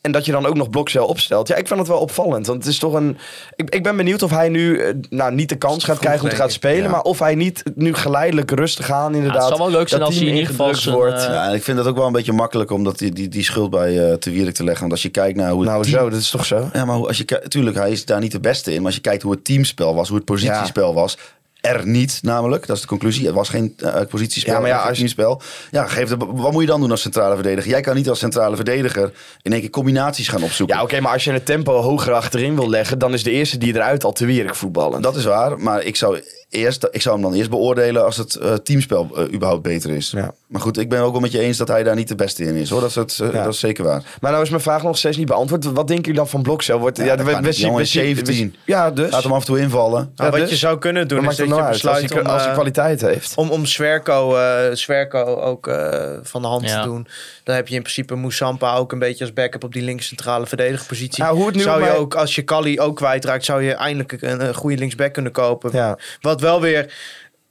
S6: En dat je dan ook nog Blokcel opstelt. Ja, ik vind het wel opvallend. Want het is toch een. Ik, ik ben benieuwd of hij nu eh, nou, niet de kans gaat krijgen om te gaan spelen.
S7: Ja.
S6: Maar of hij niet nu geleidelijk rustig aan,
S4: Ja,
S6: inderdaad.
S4: het zal wel leuk zijn
S6: dat
S4: als hij in ieder geval
S6: ingedrukt
S4: zijn,
S6: wordt.
S4: eh,
S7: Ja, en ik vind dat ook wel een beetje makkelijk om dat die, die, die schuld bij eh Te Wierik te leggen. Want als je kijkt naar hoe het
S6: nou,
S7: team...
S6: zo, dat is toch zo?
S7: Ja, maar hoe- als je kijkt, tuurlijk, hij is daar niet de beste in. Maar als je kijkt hoe het teamspel was, hoe het positiespel was. Er niet, namelijk. Dat is de conclusie. Er was geen eh, positiespel,
S6: Ja, maar ja,
S7: geen
S6: als je-
S7: teamspel. Ja, geef de, wat moet je dan doen als centrale verdediger? Jij kan niet als centrale verdediger in één keer combinaties gaan opzoeken.
S6: Ja, oké, maar als je het tempo hoger achterin wil leggen, dan is de eerste die eruit al te wierig voetballen.
S7: Dat is waar, maar ik zou, eerst, ik zou hem dan eerst beoordelen als het eh, teamspel eh, überhaupt beter is.
S6: Ja.
S7: Maar goed, ik ben ook wel met je eens dat hij daar niet de beste in is. Hoor. Dat, is het, eh,
S6: Ja.
S7: dat is zeker waar.
S6: Maar nou is mijn vraag nog steeds niet beantwoord. Wat denken jullie dan van Blokcel? Wordt,
S7: Ja, dat
S6: we-
S7: kan
S6: we
S7: niet.
S6: zien-
S7: Jongen,
S6: we zien-
S7: 17.
S6: we- Ja, dus.
S7: Laat hem af en toe invallen.
S6: Ja,
S5: wat
S6: dus?
S5: je zou kunnen doen
S6: Wat
S5: is dat je
S6: nou? Als
S5: besluit
S6: hij,
S5: om,
S6: als hij kwaliteit heeft.
S5: om, om Zwerko, eh, Zwerko ook eh, van de hand
S4: Ja.
S5: te doen. Dan heb je in principe Moussampa ook een beetje als backup op die links centrale verdedigerpositie.
S6: Nou, hoe het nu
S5: zou je ook, als je Kali ook kwijtraakt, zou je eindelijk een, een goede linksback kunnen kopen.
S6: Ja.
S5: Wat wel weer,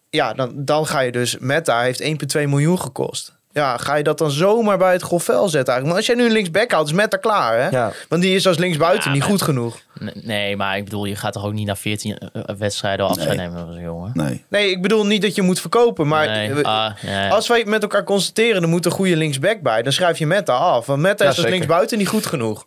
S5: ja, dan, dan ga je dus, Meta heeft 1,2 miljoen gekost. Ja, ga je dat dan zomaar bij het grofvel zetten eigenlijk? Maar als jij nu een linksback houdt, is Meta klaar, hè?
S6: Ja.
S5: Want die is als linksbuiten
S4: Ja,
S5: niet
S4: maar-
S5: goed genoeg.
S4: Nee, maar ik bedoel, je gaat toch ook niet na 14 eh, wedstrijden al afscheid
S7: Nee.
S4: nemen van zo'n jongen?
S7: Nee.
S5: Nee, ik bedoel niet dat je moet verkopen, maar...
S4: Nee, ah, nee.
S5: Als wij met elkaar constateren, er moet een goede linksback bij. Dan schrijf je Meta af. Want Meta
S6: Ja,
S5: is als
S6: zeker.
S5: linksbuiten niet goed genoeg.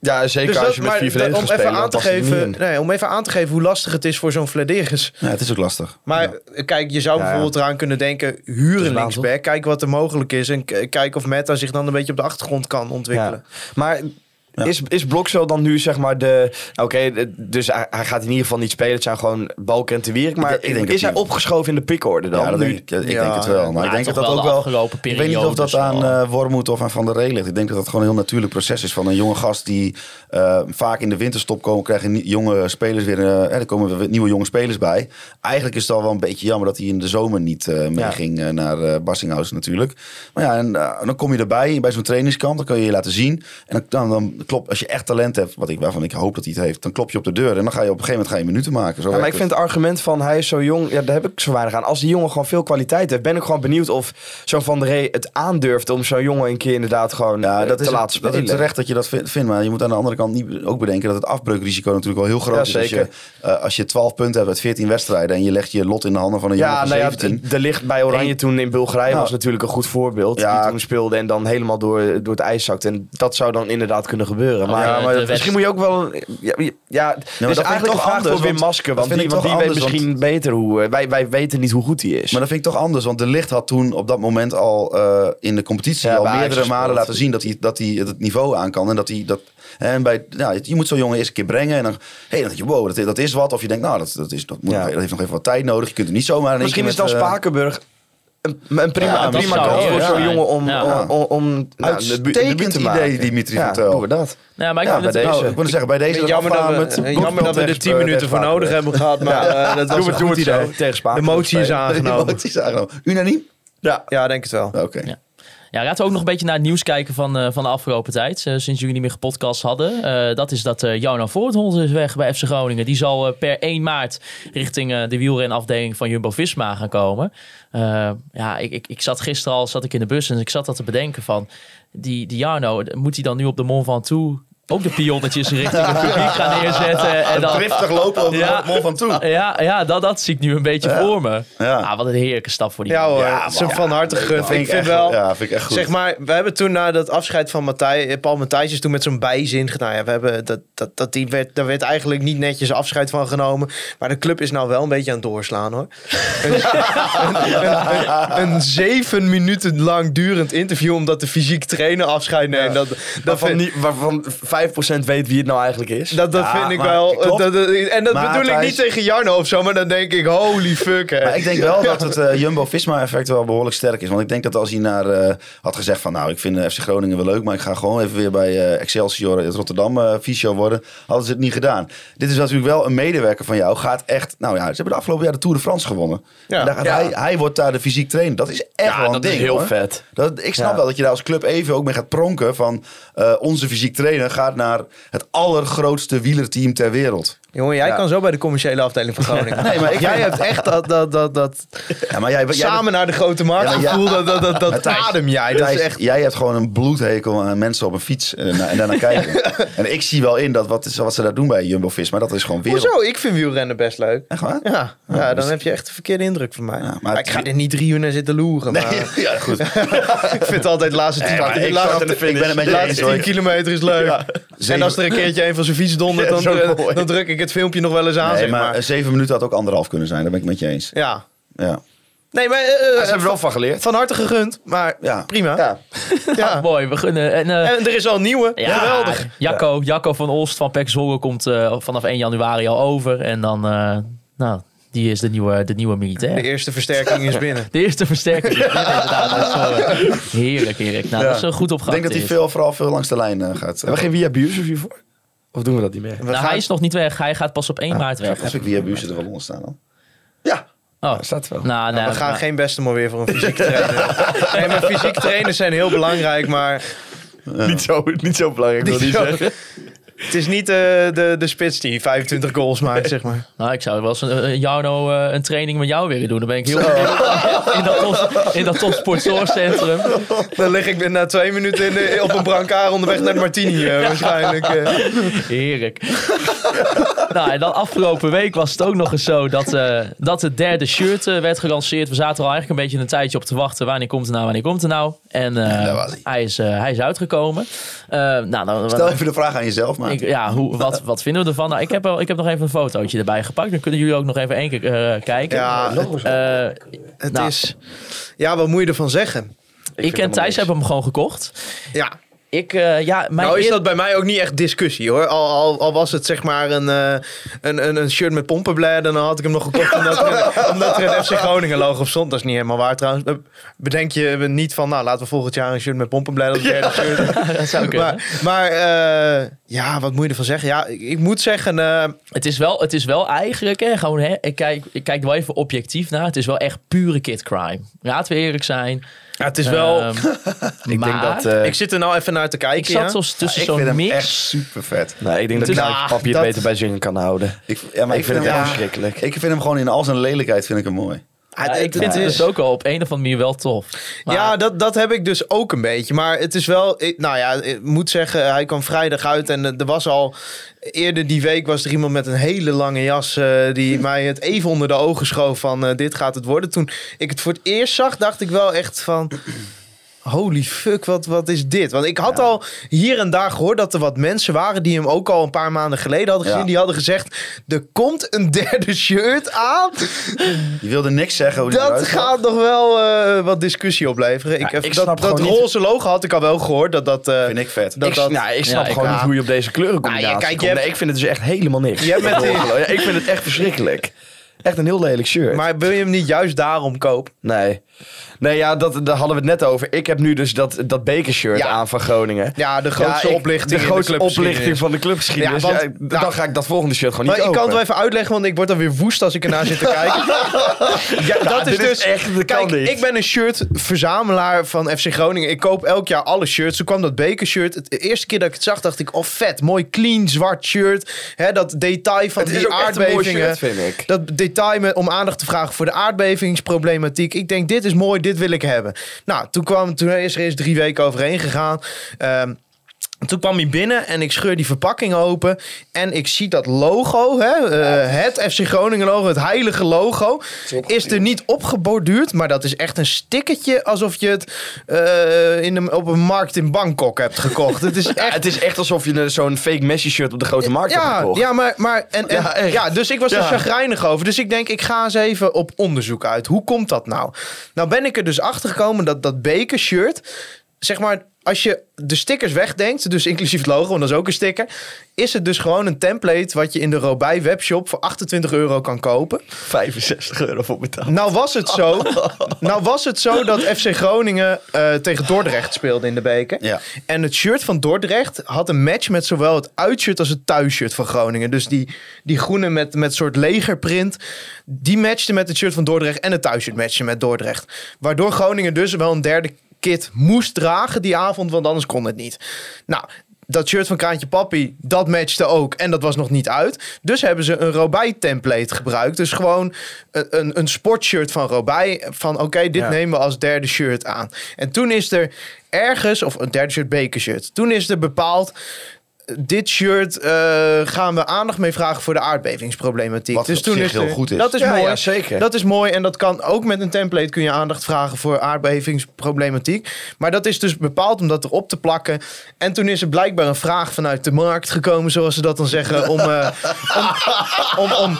S6: Ja, zeker
S5: Dus
S6: als je met vier verdedigers
S5: om, even aan te geven, nee, om even aan te geven hoe lastig het is voor zo'n Flederis.
S7: Ja, het is ook lastig.
S5: Maar
S7: Ja.
S5: kijk, je zou
S6: Ja, ja.
S5: bijvoorbeeld eraan kunnen denken... huur een linksback, kijk wat er mogelijk is... en kijk of Meta zich dan een beetje op de achtergrond kan ontwikkelen.
S6: Maar is, is Blokcel dan nu zeg maar de... Oké, dus hij, hij gaat in ieder geval niet spelen. Het zijn gewoon Balken en Te Wierik. Maar
S7: Ik denk- ik denk
S6: is hij opgeschoven in de pickorde dan?
S7: Ja, dat
S6: Nu-
S7: denk ik, ik
S5: Ja,
S7: denk het wel. Maar
S4: ja,
S7: ik denk dat dat
S4: wel
S7: ook wel...
S4: afgelopen
S7: Ik weet niet of dat
S4: periodes
S7: aan eh Wormoed of aan Van der Rey ligt. Ik denk dat dat gewoon een heel natuurlijk proces is van een jonge gast die eh, vaak in de winterstop komen. Krijgen jonge spelers weer, eh, er komen weer nieuwe jonge spelers bij. Eigenlijk is het al wel een beetje jammer dat hij in de zomer niet eh meeging naar Bassinghuis natuurlijk. Maar ja, en, dan kom je erbij bij zo'n trainingskamp. Dan kun je je laten zien. En dan, dan, dan klopt, als je echt talent hebt, wat ik, waarvan ik hoop dat hij het heeft, dan klop je op de deur. En dan ga je op een gegeven moment ga je minuten maken. Zo
S6: Ja, maar ik vind het argument van hij is zo jong, ja, daar heb ik zo weinig aan. Als die jongen gewoon veel kwaliteit heeft, ben ik gewoon benieuwd of zo'n Van der Rey het aandurft om zo'n jongen een keer inderdaad gewoon
S7: Ja,
S6: eh,
S7: dat
S6: te
S7: is,
S6: laten
S7: dat
S6: spelen.
S7: is terecht dat je dat vindt, maar je moet aan de andere kant niet ook bedenken dat het afbreukrisico natuurlijk wel heel groot
S6: Ja,
S7: is. Als je, eh, als je 12 punten hebt uit 14 wedstrijden en je legt je lot in de handen van een jongen van
S6: nou ja,
S7: 17.
S6: de licht bij Oranje toen in Bulgarije
S7: Nou,
S6: was natuurlijk een goed voorbeeld.
S7: ja.
S6: die toen speelde en dan helemaal door, door het ijs zakte. En dat zou dan inderdaad kunnen gebeuren. Maar,
S4: Ja,
S6: maar
S4: de
S6: misschien moet je ook wel... Ja, ja, dus eigenlijk
S7: toch
S6: vraag
S7: anders,
S6: voor Wim
S7: dat
S6: Want die, want die weet misschien beter hoe... eh, Wij, wij weten niet hoe goed hij is.
S7: Maar dat vind ik toch anders, want de licht had toen op dat moment al eh, in de competitie al meerdere malen laten zien dat hij, dat hij het niveau aan kan. En dat hij dat. En bij, ja, je moet zo'n jongen eerst een keer brengen. En dan, hey, dan denk je, wow, dat, dat is wat. Of je denkt, nou, dat, dat, is, dat, moet,
S6: Ja.
S7: dat heeft nog even wat tijd nodig. Je kunt er niet zomaar
S6: Misschien is dan
S7: eh,
S6: Spakenburg een, een prima,
S7: Ja,
S6: een prima kans voor zo'n jongen om,
S4: Ja.
S6: om, om, om nou, de de
S7: Uitstekend
S6: te
S7: idee,
S6: maken.
S7: Dimitri
S6: ja,
S7: van Tel.
S6: doen we dat.
S4: Ja, maar ik
S6: Ja,
S4: vind
S6: bij
S4: het,
S6: deze.
S7: Nou, ik moet zeggen, bij deze
S5: Jammer dat, we,
S7: met
S5: eh, jammer dat we er 10 minuten voor nodig hebben gehad, maar eh, dat was een goed idee.
S6: tegen
S5: De
S6: Spakenburg
S5: motie is aangenomen.
S7: Aangenomen. Unaniem?
S6: Ja.
S5: Ja, denk het wel.
S7: Oké.
S4: Ja. Laten we ook nog een beetje naar het nieuws kijken van, eh, van de afgelopen tijd. eh, sinds jullie niet meer gepodcast hadden. Eh, dat is dat uh, Jarno Voortholz is weg bij FC Groningen. Die zal per 1 maart richting de wielrenafdeling van Jumbo-Visma gaan komen. Ja, ik, ik, ik zat gisteren al zat ik in de bus en ik zat dat te bedenken van... Die, die Jarno, moet hij dan nu op de Mont Ventoux ook de pionnetjes richting het publiek gaan neerzetten? En dan,
S7: Driftig lopen over
S4: Ja.
S7: de mol van toe.
S4: ja, ja dat, dat zie ik nu een beetje voor me.
S7: Ja.
S4: Ah, wat een heerlijke stap voor die
S5: Ja
S4: man.
S5: hoor,
S7: Ja,
S5: is van harte
S7: vind
S5: Ik
S7: ik
S5: vind
S7: echt-
S5: wel...
S7: Ja, vind ik echt goed.
S5: Zeg maar, we hebben toen na dat afscheid van Matthij, eh, Paul Matthijsjes toen met zo'n bijzin gedaan. Ja, we hebben dat, dat, dat die werd, daar werd eigenlijk niet netjes afscheid van genomen. Maar de club is nou wel een beetje aan het doorslaan hoor. een, een, een- een zeven minuten lang durend interview omdat de fysiek trainer afscheid neemt. Dat, dat,
S6: Waarvan,
S5: vind,
S6: niet, waarvan 5% weet wie het nou eigenlijk is.
S5: dat, dat
S7: Ja,
S5: vind ik
S7: maar-
S5: wel.
S7: klopt.
S5: dat- dat- en dat
S7: Maar
S5: bedoel ik niet tegen Jarno of zo, maar dan denk ik holy fuck. hè.
S7: Maar ik denk wel dat het eh, Jumbo-Visma-effect wel behoorlijk sterk is. Want ik denk dat als hij naar, eh, had gezegd van... nou, ik vind eh, FC Groningen wel leuk... maar ik ga gewoon even weer bij eh, Excelsior in Rotterdam eh fysio worden... hadden ze het niet gedaan. Dit is natuurlijk wel een medewerker van jou. Gaat echt... Nou ja, ze hebben de afgelopen jaar de Tour de France gewonnen.
S5: Ja.
S7: En daar gaat
S6: Ja.
S7: hij, hij wordt daar de fysiek trainer. Dat is echt
S6: Ja,
S7: wel een
S6: dat
S7: ding,
S6: is heel
S7: hoor.
S6: vet.
S7: Dat, ik snap
S6: Ja.
S7: wel dat je daar als club even ook mee gaat pronken... van eh, onze fysiek trainer gaat naar het allergrootste wielerteam ter wereld.
S5: Jongen, jij
S7: Ja.
S5: kan zo bij de commerciële afdeling van Groningen.
S7: Nee, maar ik
S5: jij hebt echt dat, dat, dat, dat
S7: Ja, maar jij, jij
S5: samen naar de grote markt
S7: Ja,
S5: gevoel, dat, dat, dat, dat
S7: Thijs,
S5: adem jij. Dat is echt...
S7: Jij hebt gewoon een bloedhekel aan mensen op een fiets en, en daarnaar kijken. en ik zie wel in dat wat, is, wat ze daar doen bij Jumbo-Visma, dat is gewoon wereld.
S5: Hoezo? Ik vind wielrennen best leuk.
S7: Echt waar?
S5: Ja, ja, dan
S7: dus-
S5: heb je echt een verkeerde indruk van mij.
S7: Ja, maar
S5: ik ga er niet drie uur naar zitten loeren. Maar
S7: Nee, ja, goed.
S5: ik vind altijd de laatste tien, de
S7: ik de
S5: ik ben het met je
S7: De
S5: laatste
S7: laatste
S5: tien kilometer is leuk. En als er een keertje een van zijn fiets dondert, dan, eh, dan druk ik het filmpje nog wel eens aan.
S7: Nee,
S5: zeg
S7: maar,
S5: maar.
S7: eh, zeven minuten had ook anderhalf kunnen zijn, daar ben ik met je eens.
S5: Ja.
S7: Ja.
S5: Nee, maar eh,
S6: Daar
S5: eh,
S6: hebben we wel van geleerd.
S5: van harte gegund. Maar
S7: Ja.
S5: prima.
S6: Ja.
S5: Ja.
S4: Mooi, we gunnen. En, eh,
S5: En er is al een nieuwe.
S4: Ja,
S5: Geweldig.
S4: Jacco, Jacco van Olst van Pek Zwolle komt eh, vanaf 1 januari al over. En dan, eh, nou, die is de nieuwe, de nieuwe militair.
S5: De eerste versterking is binnen.
S4: De eerste versterking. is binnen, inderdaad. Dat is wel, eh, heerlijk, heerlijk. Nou,
S7: Ja.
S4: dat is goed
S7: Ik
S4: opgave.
S7: denk dat hij veel, vooral veel langs de lijn eh, gaat.
S6: Hebben we geen Via Buurs hiervoor? Of doen we dat niet meer?
S4: Nou,
S5: gaan-
S4: hij is nog niet weg. Hij gaat pas op 1 maart weg.
S7: Heb ik via Buurse er wel onder staan dan? Ja.
S4: Oh,
S6: Staat wel.
S4: nou, nou,
S5: we gaan
S4: nou,
S5: geen beste maar weer voor een fysiek trainer. nee, maar fysiek trainers zijn heel belangrijk, maar
S6: niet, zo, niet zo belangrijk, wil
S5: Niet
S6: ik
S5: zo-
S6: zeggen.
S5: Het is niet eh, de, de spits die 25 goals maakt, zeg maar.
S4: Nou, ik zou wel eens een, een Jarno eh, een training met jou willen doen. Dan ben ik heel in dat, top, in dat topsportzorgcentrum.
S5: Dan lig ik weer na twee minuten in de- op een brancard onderweg naar de Martini eh, waarschijnlijk. eh.
S4: Heerlijk. nou, en dan afgelopen week was het ook nog eens zo dat, eh, dat het derde shirt eh, werd gelanceerd. We zaten er al eigenlijk een beetje een tijdje op te wachten. Wanneer komt het nou, wanneer komt het nou? En eh,
S7: hij.
S4: hij, is, eh, hij is uitgekomen. Eh, nou, dan,
S7: Stel even de vraag aan jezelf, maar.
S4: ik, ja, hoe, wat, wat vinden we ervan? Nou, ik, heb, wel- ik heb nog even een fotootje erbij gepakt. Dan kunnen jullie ook nog even één keer eh, kijken.
S5: Ja,
S4: Eh,
S5: Het
S4: Nou.
S5: is... Ja, wat moet je ervan zeggen?
S4: ik en Thijs hebben hem gewoon gekocht.
S5: Ja,
S4: Ik, eh, ja, mijn
S5: nou is dat bij mij ook niet echt discussie hoor. Al, al, al was het zeg maar een, eh, een, een, een shirt met pompenbladen, dan had ik hem nog gekocht omdat er, omdat er een FC Groningen logo op stond. Dat is niet helemaal waar trouwens. Bedenk je niet van, nou laten we volgend jaar een shirt met pompenbladen als derde shirt.
S4: dat zou kunnen.
S5: Maar, maar eh, ja, wat moet je ervan zeggen? Ja, ik, ik moet zeggen, eh,
S4: Het is wel, het is wel eigenlijk, hè, gewoon, hè, ik, kijk, ik kijk er wel even objectief naar. Het is wel echt pure kid crime. Laten we eerlijk zijn.
S5: ja, het is wel...
S4: Ehm,
S6: Ik
S4: maar
S6: denk dat... eh,
S5: ik zit er nou even naar te kijken.
S4: ik zat
S5: ja.
S4: zoals tussen
S7: ik vind
S4: zo'n
S7: hem
S4: mix.
S7: echt super vet.
S6: nee, ik denk dat
S4: Dus-
S6: Kruif
S5: Ja,
S6: Papi het
S5: dat-
S6: beter bij zingen kan houden.
S7: Ik, ja, maar
S6: Ik vind het
S7: hem
S6: echt
S7: ja,
S6: verschrikkelijk.
S7: Ik vind hem gewoon in al zijn lelijkheid vind ik hem mooi.
S5: Ja, het-
S4: ik vind
S5: het is-
S4: dus ook wel op een of andere manier wel tof. Maar,
S5: Ja, dat, dat heb ik dus ook een beetje. Maar het is wel... ik- nou ja, ik moet zeggen, hij kwam vrijdag uit. En er was al... Eerder die week was er iemand met een hele lange jas... eh, die mij het even onder de ogen schoof van... eh, dit gaat het worden. Toen ik het voor het eerst zag, dacht ik wel echt van... Holy fuck, wat, wat is dit? Want ik had al hier en daar gehoord dat er wat mensen waren die hem ook al een paar maanden geleden hadden gezien.
S7: Ja.
S5: Die hadden gezegd: er komt een derde shirt aan.
S7: Je wilde niks zeggen hoe
S5: Dat gaat nog wel eh, wat discussie opleveren. ik
S6: ik
S5: dat
S6: snap
S5: dat
S6: gewoon niet-
S5: roze logo had ik al wel gehoord. Dat dat, eh,
S7: Vind ik vet.
S5: dat,
S6: ik,
S5: dat,
S6: nou, ik snap
S4: ik-
S6: gewoon niet hoe je op deze kleurencombinatie
S5: Nou, kijk,
S6: komt.
S5: hebt-
S6: Nee, ik vind het dus echt helemaal niks.
S5: Je hebt met die-
S6: Ja, ik vind het echt verschrikkelijk. Echt een heel lelijk shirt.
S5: maar wil je hem niet juist daarom kopen?
S6: Nee. Nee, ja, dat, daar hadden we het net over. Ik heb nu dus dat, dat bekershirt
S5: Ja.
S6: aan van Groningen.
S5: Ja, de grootste
S6: Ja, ik-
S5: oplichting.
S6: De grootste oplichting van de clubgeschiedenis.
S5: Ja,
S6: Ja,
S5: want-
S6: dan
S5: nou-
S6: ga ik dat volgende shirt gewoon
S5: Maar
S6: niet
S5: ik kan het wel even uitleggen, want ik word dan weer woest als ik ernaar zit te kijken. ja, dat is dus
S6: echt- dat kan
S5: Kijk,
S6: niet.
S5: ik ben een shirt-verzamelaar van FC Groningen. Ik koop elk jaar alle shirts. Toen kwam dat bekershirt. De eerste keer dat ik het zag, dacht ik: oh vet, mooi clean zwart shirt. Hè, dat detail van
S6: Het is
S5: die
S6: ook echt een mooi
S5: aardbevingen.
S6: shirt, vind ik.
S5: Dat detail met, om aandacht te vragen voor de aardbevingsproblematiek. Ik denk, dit is mooi, dit wil ik hebben. Nou, toen, kwam, toen is er eens drie weken overheen gegaan. Ehm, toen kwam hij binnen en ik scheur die verpakking open. En ik zie dat logo, hè, eh, het FC Groningen logo, het heilige logo. Is er niet opgeborduurd, maar dat is echt een stickertje alsof je het eh, in op een markt in Bangkok hebt gekocht. Het is
S6: Ja,
S5: echt
S6: het is echt alsof je zo'n fake Messi shirt op de grote markt hebt gekocht.
S5: ja, maar, maar en, en,
S6: Ja,
S5: dus ik was er chagrijnig over. Dus ik denk, ik ga eens even op onderzoek uit. Hoe komt dat nou? Nou ben ik er dus achter gekomen dat dat bekershirt, zeg maar, als je de stickers wegdenkt, dus inclusief het logo, want dat is ook een sticker, is het dus gewoon een template wat je in de Robij webshop voor 28 euro kan kopen.
S6: 65 euro voor betaald.
S5: Nou was het zo, nou was het zo dat FC Groningen eh, tegen Dordrecht speelde in de beker.
S7: Ja.
S5: En het shirt van Dordrecht had een match met zowel het uitshirt als het thuisshirt van Groningen. Dus die, die groene met, met soort legerprint, die matchte met het shirt van Dordrecht en het thuisshirt matchte met Dordrecht. Waardoor Groningen dus wel een derde kit moest dragen die avond, want anders kon het niet. Nou, dat shirt van Kraantje Papi, dat matchte ook. En dat was nog niet uit. Dus hebben ze een Robij template gebruikt. Dus gewoon een, een, een sportshirt van Robij. Van oké, dit
S6: Ja.
S5: nemen we als derde shirt aan. En toen is er ergens, of een derde shirt bekershirt. Toen is er bepaald... Dit shirt eh, gaan we aandacht mee vragen voor de aardbevingsproblematiek.
S7: Wat
S5: dus toen is
S7: heel goed is.
S5: Dat is
S6: Ja,
S5: mooi.
S6: ja, zeker.
S5: Dat is mooi en dat kan ook met een template kun je aandacht vragen voor aardbevingsproblematiek. Maar dat is dus bepaald om dat erop te plakken. En toen is er blijkbaar een vraag vanuit de markt gekomen, zoals ze dat dan zeggen, om, eh, om, om, om,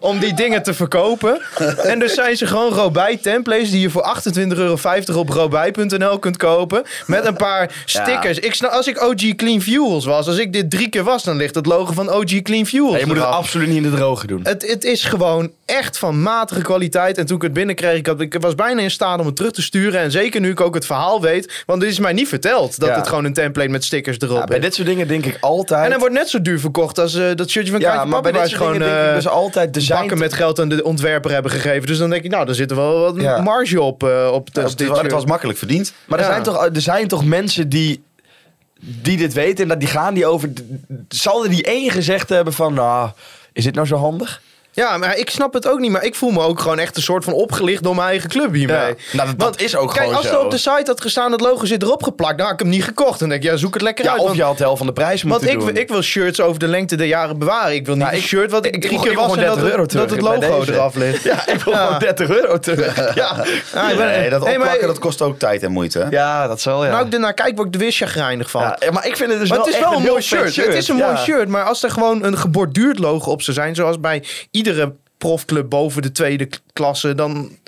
S5: om die dingen te verkopen. En dus zijn ze gewoon Robij templates die je voor 28,50 euro op robij.nl kunt kopen. Met een paar stickers. Ik snap, als ik OG Clean Fuels was, als ik dit drie keer was, dan ligt het logo van OG Clean Fuels.
S6: Ja, je moet het absoluut niet in de droge doen.
S5: Het, het is gewoon echt van matige kwaliteit. En toen ik het binnenkreeg, ik, had, ik was bijna in staat om het terug te sturen. En zeker nu ik ook het verhaal weet. Want dit is mij niet verteld dat
S6: Ja.
S5: het gewoon een template met stickers erop
S6: Ja, bij
S5: is.
S6: dit soort dingen denk ik altijd...
S5: En hij wordt net zo duur verkocht als eh, dat shirtje van
S6: ja,
S5: Kaatje
S6: maar bij dit soort
S5: ze
S6: dingen
S5: gewoon
S6: denk ik
S5: eh,
S6: dus altijd... Zijn
S5: bakken met geld aan de ontwerper hebben gegeven. Dus dan denk ik, nou, daar zit er wel wat marge op. eh, op
S7: het,
S5: dit
S7: was, het
S5: shirt.
S7: was makkelijk verdiend.
S6: Maar er, zijn toch, er zijn toch mensen die die dit weten en dat die gaan die over... Zal er die één gezegd hebben van, nou, is dit nou zo handig?
S5: Ja, maar ik snap het ook niet. Maar ik voel me ook gewoon echt een soort van opgelicht door mijn eigen club hiermee.
S6: Ja. Nou, dat- dat is ook
S5: kijk,
S6: gewoon
S5: als er
S6: zo.
S5: op de site had gestaan, het logo zit erop geplakt, dan had ik hem niet gekocht. Dan denk ik, ja, zoek het lekker
S6: Ja,
S5: uit.
S6: of
S5: want-
S6: je had de helft van de prijs
S5: Want
S6: moeten
S5: ik,
S6: doen.
S5: ik wil shirts over de lengte der jaren bewaren. Ik wil niet
S6: Nou,
S5: een
S6: ik-
S5: shirt wat ik,
S6: ik-
S5: drie
S6: ik
S5: keer was en dat,
S6: 30 euro
S5: het- dat het
S6: terug
S5: logo eraf ligt.
S6: Ja, ik wil
S5: Ja.
S6: gewoon 30 euro terug. Ja,
S5: ik
S7: Nee, dat
S5: Nee, maar-
S7: opplakken dat kost ook tijd en moeite.
S6: Ja dat zal ja.
S5: Nou, ik ernaar kijk, word ik er weer chagrijnig van.
S6: ja. Maar ik vind het dus
S5: maar
S6: wel
S5: het is wel een
S6: heel
S5: mooi shirt. Het is een mooi shirt. Maar als er gewoon een geborduurd logo op zou zijn, zoals bij iedere profclub boven de tweede klasse, dan...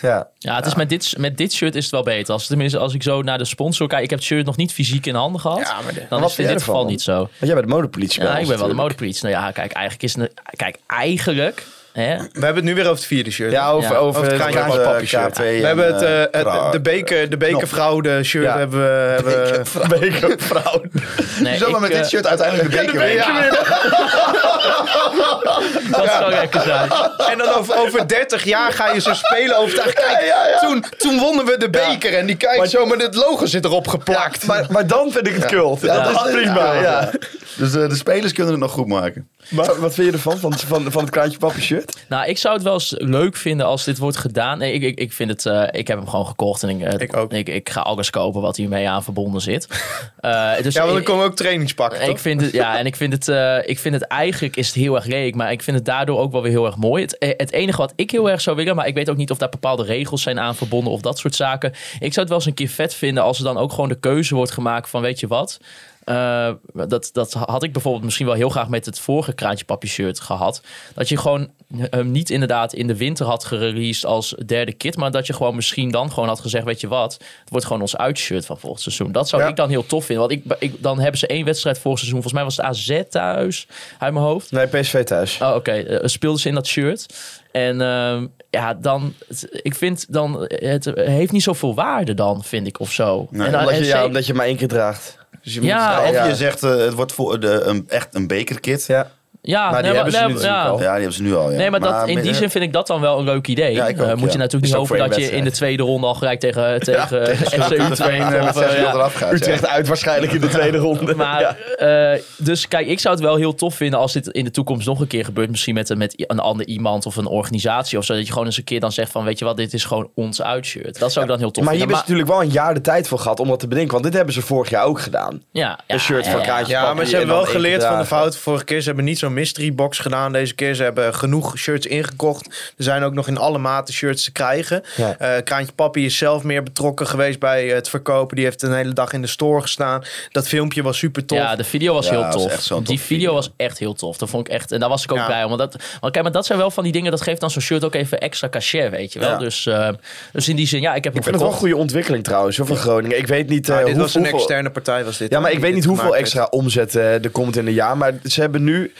S6: Ja.
S4: Ja, het is met, dit, met dit shirt is het wel beter. Als, tenminste, als ik zo naar de sponsor kijk. Ik heb het shirt nog niet fysiek in handen gehad.
S5: Ja, maar de-
S4: dan is het in dit geval niet zo.
S6: Want jij bent de modepolitie
S4: Ja, ik ben wel de modepreach. Nou ja, kijk, eigenlijk is het... Kijk, eigenlijk... Hè,
S5: We hebben het nu weer over het vierde shirt.
S6: Ja, over,
S4: Ja,
S6: over,
S5: over het kraantje
S6: shirt.
S7: KP
S5: We
S7: en,
S5: hebben het, eh,
S7: eh,
S5: het-
S7: Kra-
S5: de, beker, de bekervrouw, de shirt
S6: Ja.
S5: hebben we... Hebben we
S6: Bekervrouw.
S4: nee,
S7: Zo maar
S4: ik,
S7: met
S4: eh,
S7: dit shirt uiteindelijk de beker weer.
S4: Dat zou lekker zijn.
S5: en dan over, over 30 jaar ga je ze spelen over het Kijk, Toen, toen wonnen we de beker en die kijkt zo, maar het logo zit erop geplakt.
S6: Maar, maar dan vind ik het cult. Ja, dat is prima. Ja.
S7: Dus eh, de spelers kunnen het nog goed maken.
S6: Maar wat vind je ervan, van, van, van het kraantje papi shirt?
S4: Nou, ik zou het wel eens leuk vinden als dit wordt gedaan. Nee, ik, ik, ik vind het... eh, ik heb hem gewoon gekocht en ik, eh,
S5: Ik ook.
S4: Ik, ik ga alles kopen wat hiermee aan verbonden zit. Eh, dus
S5: ja, want dan
S4: ik-
S5: komen ook trainingspakken,
S4: Ik vind het, ja, en ik vind het, eh, ik vind het eigenlijk is het heel erg leuk, maar ik vind het daardoor ook wel weer heel erg mooi. Het, het enige wat ik heel erg zou willen, maar ik weet ook niet of daar bepaalde regels zijn aan verbonden of dat soort zaken. Ik zou het wel eens een keer vet vinden als er dan ook gewoon de keuze wordt gemaakt van, weet je wat? Eh, dat, dat had ik bijvoorbeeld misschien wel heel graag met het vorige kraantje papi shirt gehad. Dat je gewoon hem niet inderdaad in de winter had gereleased als derde kit. Maar dat je gewoon misschien dan gewoon had gezegd, weet je wat? Het wordt gewoon ons uitshirt van volgend seizoen. Dat zou
S5: Ja.
S4: ik dan heel tof vinden. Want ik, ik, dan hebben ze één wedstrijd vorig seizoen. Volgens mij was het AZ thuis, uit mijn hoofd.
S6: Nee, PSV thuis.
S4: Oh, oké. Eh, speelden ze in dat shirt. En ehm, ja, dan... ik vind dan... Het heeft niet zoveel waarde dan, vind ik, of zo.
S7: Nee,
S4: en dan,
S6: Omdat je, ja, omdat je maar één keer draagt. Dus je
S4: Ja,
S6: moet,
S7: Of je zegt, eh, het wordt voor de, een, echt een bekerkit. Ja,
S6: Ja.
S4: ja,
S6: Maar die
S4: nee,
S6: hebben ze
S4: nee,
S6: nu
S4: ja.
S6: al.
S7: die hebben ze nu al. Ja.
S4: Nee, maar, dat, in die zin vind ik dat dan wel een leuk idee.
S7: Ja, ik ook,
S4: Eh, moet je
S7: ja.
S4: natuurlijk
S6: Is
S4: niet hopen dat je in de tweede ronde al gelijk tegen, tegen FC Utrecht...
S7: Met
S4: of, eh, ja.
S7: gaat.
S6: Utrecht
S7: ja.
S6: uit waarschijnlijk in de tweede ronde.
S4: Maar,
S6: Ja.
S4: eh, dus kijk, ik zou het wel heel tof vinden als dit in de toekomst nog een keer gebeurt. Misschien met, een- met een ander iemand of een organisatie of zo. Dat je gewoon eens een keer dan zegt van, weet je wat, dit is gewoon ons uitshirt. Dat zou ik dan heel tof
S6: Maar hier
S4: vinden.
S6: hebben ze natuurlijk wel een jaar de tijd voor gehad om dat te bedenken. Want dit hebben ze vorig jaar ook gedaan.
S4: ja,
S6: Een shirt
S4: ja,
S6: van
S4: ja,
S6: Kraantje
S5: Ja, maar ze
S6: en
S5: hebben wel geleerd van de fout. Vorige keer ze hebben niet zo'n mystery box gedaan. Deze keer ze hebben genoeg shirts ingekocht. Er zijn ook nog in alle maten shirts te krijgen.
S6: Ja.
S5: Eh, Kraantje Papi is zelf meer betrokken geweest bij het verkopen. Die heeft een hele dag in de store gestaan. Dat filmpje was super tof.
S4: Ja, de video was
S7: Ja,
S4: heel
S7: was
S4: tof. die video
S7: video.
S4: was echt heel tof. Dat vond ik echt. En daar was ik ook
S5: Ja.
S4: blij om. Want, dat, want kijk, maar dat zijn wel van die dingen. Dat geeft dan zo'n shirt ook even extra cachet, weet je wel.
S7: Ja.
S4: Dus, eh, dus in die zin, ja, ik heb
S6: Ik
S4: hem
S6: vind het wel een goede ontwikkeling trouwens, hoor, van Groningen. Ik weet niet,
S5: Ja,
S6: eh,
S5: dit
S6: hoe-
S5: was een
S6: hoeveel...
S5: externe partij was dit.
S6: Ja, maar ik weet niet hoeveel extra omzet eh, er komt in een jaar. Maar ze hebben nu,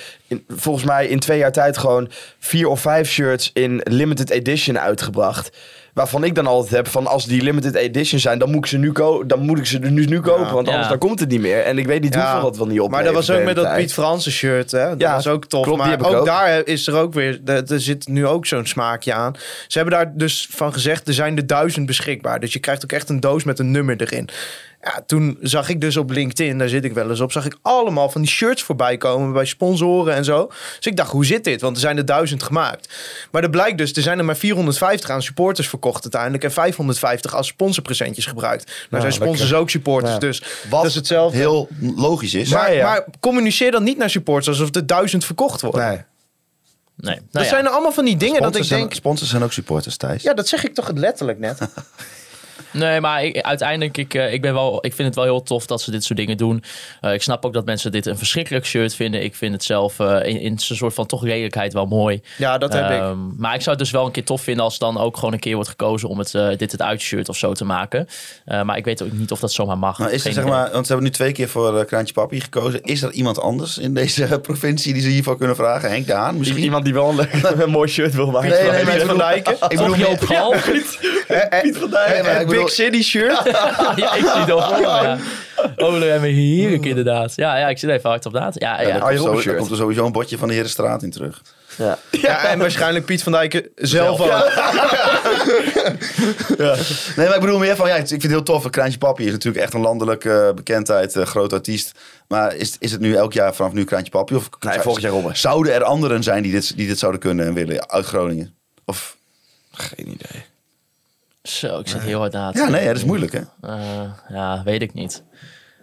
S6: volgens mij in twee jaar tijd, gewoon vier of vijf shirts in limited edition uitgebracht. Waarvan ik dan altijd heb van als die limited edition zijn, dan moet ik ze nu, ko dan moet ik ze nu, nu kopen. Want anders
S4: Ja.
S6: dan komt het niet meer. En ik weet niet
S5: Ja,
S6: hoeveel dat wel niet op.
S5: Maar dat was ook met dat Piet Fransen shirt. Hè? Dat
S6: Ja,
S5: was ook tof.
S6: klopt,
S5: maar ook,
S6: ook.
S5: daar is er ook weer. Er er zit nu ook zo'n smaakje aan. Ze hebben daar dus van gezegd: er zijn er duizend beschikbaar. Dus je krijgt ook echt een doos met een nummer erin. Ja, toen zag ik dus op LinkedIn, daar zit ik wel eens op, zag ik allemaal van die shirts voorbij komen bij sponsoren en zo. Dus ik dacht, hoe zit dit? Want er zijn er duizend gemaakt. Maar er blijkt dus, er zijn er maar 450 aan supporters verkocht uiteindelijk en 550 als sponsorpresentjes gebruikt. Nou zijn sponsors
S6: lekker.
S5: ook supporters,
S6: Ja.
S5: dus
S7: Wat
S5: dat is hetzelfde.
S7: heel logisch is.
S5: Maar,
S6: Ja, ja.
S5: maar communiceer dan niet naar supporters alsof er duizend verkocht worden.
S6: Nee.
S4: Nee. Nou
S5: dat
S4: ja.
S5: zijn er allemaal van die dingen dat ik
S7: zijn-
S5: denk...
S7: Sponsors zijn ook supporters, Thijs.
S5: Ja, dat zeg ik toch letterlijk net.
S4: Nee, maar ik, uiteindelijk, ik, eh, ik, ben wel, ik vind het wel heel tof dat ze dit soort dingen doen. Eh, ik snap ook dat mensen dit een verschrikkelijk shirt vinden. Ik vind het zelf eh, in, in zijn soort van toch redelijkheid wel mooi.
S5: Ja, dat heb ik.
S4: Ehm, Maar ik zou het dus wel een keer tof vinden als dan ook gewoon een keer wordt gekozen om het, dit het uitshirt of zo te maken. Eh, maar ik weet ook niet of dat zomaar mag.
S7: Nou, is er, zeg maar, want ze hebben nu twee keer voor Kraantje Papi gekozen. Is er iemand anders in deze provincie die ze hiervoor kunnen vragen? Henk de Haan misschien?
S6: Iemand die wel een, een mooi shirt wil maken.
S7: Nee, nee,
S5: Piet
S7: maar-
S5: van Dijken.
S7: Ik bedoel,
S4: Of Joop Gal?
S7: Dijk.
S5: City shirt.
S4: ja, ik zie voor me, ja. Ole en heerlijk inderdaad. Ja, ja, ik zit even hard op na. Ja,
S7: Ja,
S4: ja.
S7: daar, komt zo,
S6: Robben
S7: daar
S6: shirt.
S7: komt er sowieso een bordje van de Herenstraat in terug.
S6: Ja.
S5: Ja, en waarschijnlijk Piet van Dijken zelf ook.
S7: Ja. Nee, maar ik bedoel meer van, ja, ik vind het heel tof. Kraantje Papi is natuurlijk echt een landelijke bekendheid, eh, groot artiest. Maar is, is het nu elk jaar vanaf nu Kraantje Papi? Of
S6: Nee, volgend jaar Robben.
S7: Zouden er anderen zijn die dit, die dit zouden kunnen en willen uit Groningen? Of,
S6: Geen idee.
S4: Zo, ik zit heel hard na te
S7: ja, nee, dat is moeilijk, hè?
S4: Eh, ja, weet ik niet.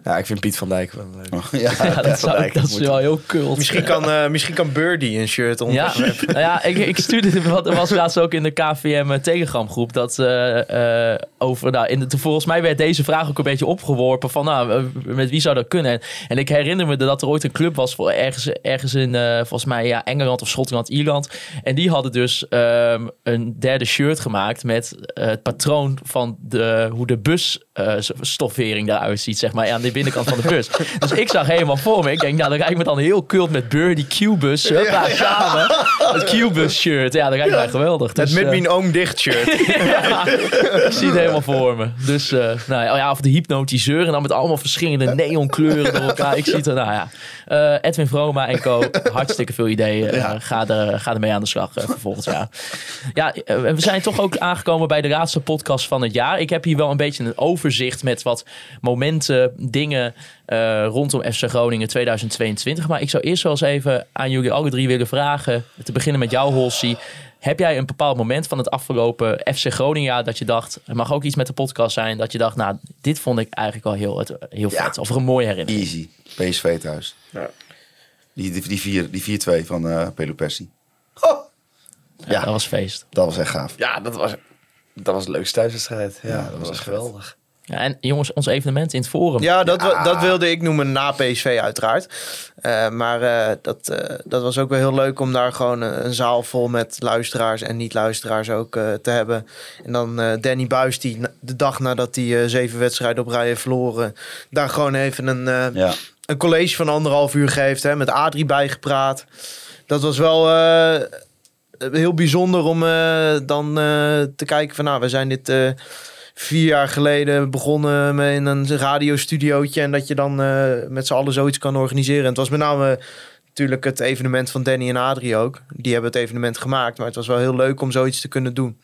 S6: Ja, ik vind Piet van Dijk wel leuk.
S7: Ja,
S4: Ja, dat, zou,
S6: Dijk,
S4: dat is
S6: moet-
S4: wel heel kult.
S5: Misschien kan, eh, misschien kan Birdie een shirt
S4: Ja,
S5: onderwerpen.
S4: nou ja ik, ik stuurde, wat er was laatst ook in de KVM Telegram groep, dat eh, eh, over, nou, in de, volgens mij werd deze vraag ook een beetje opgeworpen van, nou, eh, met wie zou dat kunnen? En ik herinner me dat er ooit een club was voor ergens, ergens in, eh, volgens mij, ja, Engeland of Schotland, Ierland. En die hadden dus ehm, een derde shirt gemaakt met eh, het patroon van de, hoe de busstoffering daaruit ziet, zeg maar, aan de binnenkant van de bus. Dus ik zag helemaal voor me, ik denk, nou, dan rijdt me dan heel kult met Birdie Q-bus, huppa, samen. Het Q-bus shirt, ja, dat rijdt mij geweldig.
S5: Het
S4: Dus,
S5: met
S4: eh,
S5: mijn oom dicht shirt.
S4: ja, ik zie het helemaal voor me. Dus, eh, nou ja, of de hypnotiseur en dan met allemaal verschillende neonkleuren door elkaar. Ik zie het er, nou ja. Eh, Edwin Vroma en co. Hartstikke veel ideeën. Ga, er, ga ermee aan de slag jaar. Ja, eh, we zijn toch ook aangekomen bij de laatste podcast van het jaar. Ik heb hier wel een beetje een overzicht met wat momenten, dingen eh, rondom FC Groningen 2022. Maar ik zou eerst wel eens even aan jullie alle drie willen vragen. Te beginnen met jou, Holsie. Heb jij een bepaald moment van het afgelopen FC Groningen jaar dat je dacht, het mag ook iets met de podcast zijn, dat je dacht, nou, dit vond ik eigenlijk wel heel, het- heel
S7: Ja.
S4: vet. Of een mooie herinnering.
S7: Easy. PSV thuis. Die, die, die, vier- die 4-2 van eh Pelopessi.
S4: Ja, dat was feest.
S7: Dat was echt gaaf.
S6: Ja, dat was, dat was de leukste thuiswedstrijd. Ja, dat, was
S7: echt
S6: geweldig.
S4: Ja, en jongens, ons evenement in het forum.
S5: Ja, dat, dat wilde ik noemen na PSV uiteraard. Eh, maar eh, dat, eh, dat was ook wel heel leuk om daar gewoon een zaal vol met luisteraars en niet-luisteraars ook te hebben. En dan eh, Danny Buis, die de dag nadat hij eh, zeven wedstrijden op rij heeft verloren, daar gewoon even een, eh,
S7: Ja.
S5: een college van anderhalf uur geeft. Hè, met Adrie bijgepraat. Dat was wel eh, heel bijzonder om eh, dan eh, te kijken van nou, we zijn dit eh, vier jaar geleden begonnen met in een radiostudiootje. En dat je dan eh, met z'n allen zoiets kan organiseren. En het was met name natuurlijk het evenement van Danny en Adrie ook. Die hebben het evenement gemaakt. Maar het was wel heel leuk om zoiets te kunnen doen.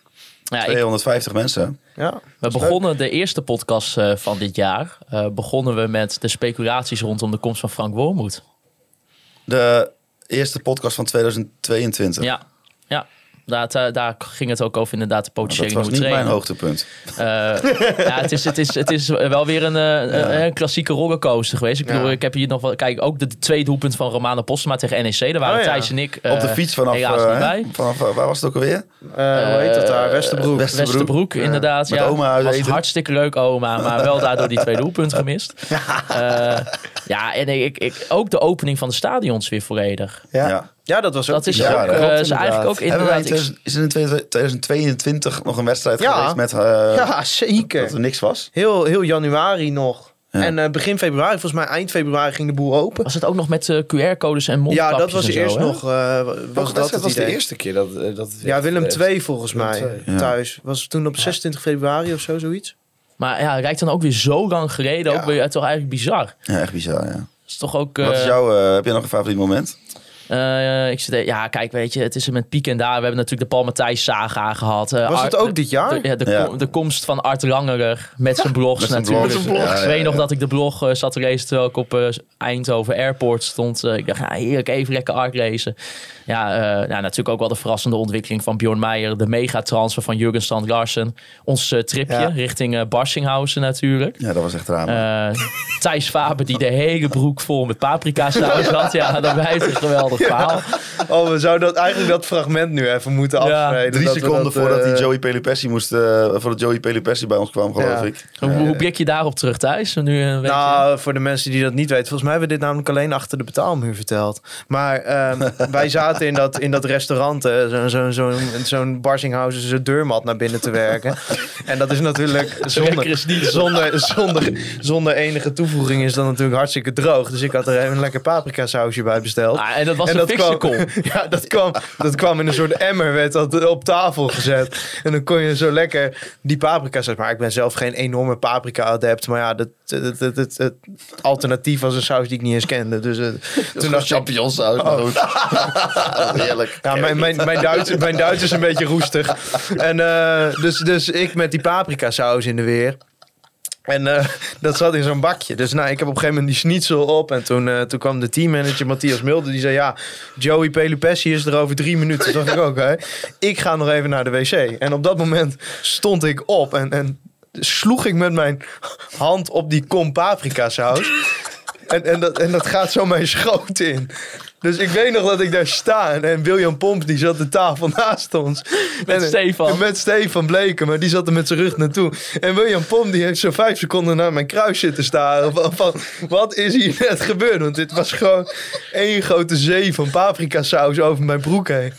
S4: Ja, ik,
S7: 250 mensen.
S5: Ja,
S4: we begonnen de eerste podcast eh, van dit jaar. eh, begonnen we met de speculaties rondom de komst van Frank Wormoed.
S7: De eerste podcast van 2022.
S4: Ja, ja. Daar, ging het ook over inderdaad de
S7: dat
S4: potentiële
S7: was
S4: nieuwe
S7: niet mijn hoogtepunt.
S4: Eh, ja, het is, het, is, het is wel weer een, eh, een, een klassieke rollercoaster geweest. Ik bedoel,
S5: Ja.
S4: ik heb hier nog wel... Kijk, ook de, de twee doelpunten van Romano Postema tegen NEC. Daar waren
S5: Oh, ja.
S4: Thijs en ik
S7: Op de fiets vanaf,
S4: bij.
S7: vanaf waar was het ook alweer?
S5: Eh, hoe heet dat daar? Westerbroek.
S7: West-
S4: Westerbroek, inderdaad.
S7: Met
S4: ja.
S7: oma uit
S4: was
S7: eten.
S4: hartstikke leuk, oma. Maar wel daardoor die twee doelpunten gemist. Eh, ja, en ik, ik, ook de opening van de stadions weer volledig.
S5: Ja.
S7: Ja.
S5: dat was ook
S4: Dat is,
S7: Ja,
S4: ook, eh,
S6: klopt,
S4: is eigenlijk ook
S7: Hebben wij in
S4: inderdaad...
S7: 2000 is er in 2022 nog een wedstrijd
S5: Ja.
S7: geweest met eh,
S5: Ja, zeker.
S7: dat er niks was?
S5: Heel, heel januari nog.
S7: Ja.
S5: En eh, begin februari, volgens mij eind februari ging de boel open.
S4: Was het ook nog met eh, QR-codes en mondkapjes
S5: Ja, dat was
S4: zo,
S5: eerst nog. eh, was dat
S6: was de eerste keer dat... dat
S5: Ja, Willem II volgens
S6: Willem
S5: mij.
S6: II.
S5: Thuis. Was het toen op 26 februari of zo, zoiets?
S4: Maar ja, lijkt dan ook weer zo lang geleden. Ook weer toch eigenlijk bizar.
S7: Ja, echt bizar, ja.
S4: Dat is toch ook...
S7: Wat is
S4: eh,
S7: jouw, heb jij nog een favoriet moment?
S4: Eh, ik zit, ja, kijk, weet je, het is er met piek en daar. We hebben natuurlijk de Paul Matthijs saga gehad. Eh,
S5: Was het ook dit jaar?
S4: De, ja, de,
S7: Ja.
S4: kom- de komst van Art Langerer met zijn blogs
S7: Met zijn
S4: natuurlijk.
S7: blogs. Ja,
S4: ik
S7: ja,
S4: weet nog dat ik de blog eh, zat te lezen terwijl ik op Eindhoven Airport stond. Ik dacht, ja, heerlijk, even lekker Art lezen. Ja, eh, ja, natuurlijk ook wel de verrassende ontwikkeling van Bjorn Meijer. De megatransfer van Jurgen Strand Larsen. Ons tripje
S5: Ja.
S4: richting Barsinghausen natuurlijk.
S7: Ja, dat was echt.
S4: Eh, Thijs Faber die de hele broek vol met paprika saus had. Ja, dat blijft geweldig verhaal.
S5: Oh, we zouden dat, eigenlijk dat fragment nu even moeten
S4: Ja,
S5: afspelen.
S7: Drie seconden
S5: dat,
S7: voordat
S5: eh,
S7: die Joey Pelupessi moest, eh, voordat Joey Pelupessi bij ons kwam, geloof
S5: Ja.
S7: ik.
S4: Hoe, hoe blik je daarop terug, Thijs? Nu een.
S5: Nou, voor de mensen die dat niet weten. Volgens mij hebben we dit namelijk alleen achter de betaalmuur verteld. Maar ehm, wij zaten in dat, in dat restaurant. eh, Zo'n zo, zo, zo'n Barsinghausen zijn deurmat naar binnen te werken. En dat is natuurlijk zonder,
S4: is het niet.
S5: zonder, zonder, zonder enige toevoeging is dat natuurlijk hartstikke droog. Dus ik had er even een lekker paprika sausje bij besteld.
S4: Ah, en dat was Als een fictiekom.
S5: Ja, dat kwam, dat kwam in een soort emmer, werd dat op tafel gezet. En dan kon je zo lekker die paprika saus. Maar ik ben zelf geen enorme paprika-adept. Maar ja, dat, het, alternatief was een saus die ik niet eens kende. Dus eh, toen dacht
S7: champignonsaus. maar goed. Heerlijk.
S5: ja, mijn, mijn, mijn, Duits, mijn Duits is een beetje roestig. En eh, dus, dus ik met die paprika saus in de weer. En eh, dat zat in zo'n bakje. Dus nou, ik heb op een gegeven moment die schnitzel op. En toen, eh, toen kwam de teammanager Matthias Mulder. Die zei, ja, Joey Pelupessi is er over drie minuten. Toen dacht ik, oké, ik ga nog even naar de wc. En op dat moment stond ik op. En, en sloeg ik met mijn hand op die kom paprika saus. En, en, dat, en dat gaat zo mijn schoot in. Dus ik weet nog dat ik daar sta. En, William Pomp die zat de tafel naast ons.
S4: Met
S5: En-
S4: Stefan.
S5: Met Stefan Bleken, maar die zat er met zijn rug naartoe. En William Pomp die heeft zo vijf seconden naar mijn kruis zitten staren. Van, van wat is hier net gebeurd? Want dit was gewoon één grote zee van paprika saus over mijn broek heen.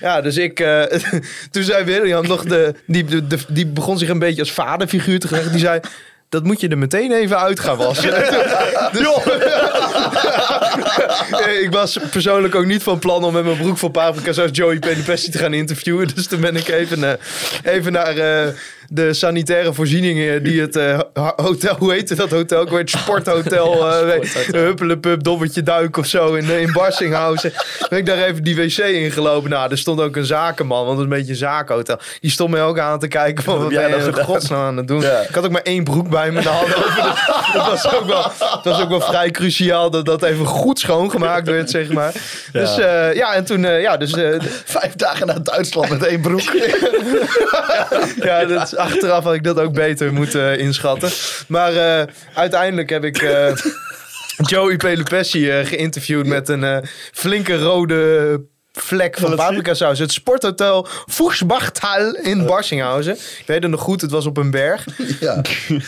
S5: Ja, dus ik... eh, toen zei William nog... De, die, de, die begon zich een beetje als vaderfiguur te geleggen. Die zei... Dat moet je er meteen even uit gaan wassen. Dus- ik was persoonlijk ook niet van plan om met mijn broek vol paprika zoals Joey Pelopessi te gaan interviewen. Dus toen ben ik even, eh, even naar eh, de sanitaire voorzieningen die het eh, hotel, hoe heette dat hotel? Ik weet, sporthotel, eh Huppelepup, Dobbertje Duik of zo in, in Barsinghausen. Ben ik daar even die wc ingelopen. Nou, er stond ook een zakenman, want het is een beetje een zakenhotel. Die stond mij ook aan te kijken van wat
S6: jij
S5: ben je in godsnaam aan het doen.
S6: Ja.
S5: Ik had ook maar één broek bij me in de hand over. Dus dat was ook wel, het was ook wel vrij cruciaal dat dat even goed schoongemaakt werd, zeg maar. Dus eh, ja, en toen, ja, dus
S7: Vijf dagen naar Duitsland met één broek.
S5: ja, dat is- achteraf had ik dat ook beter moeten inschatten. Maar eh, uiteindelijk heb ik eh, Joey Pelupessi eh, geïnterviewd met een eh, flinke rode vlek van paprika saus. Het sporthotel Voegsbachtal in Barsinghausen. Ik weet het nog goed, het was op een berg.
S7: Ja.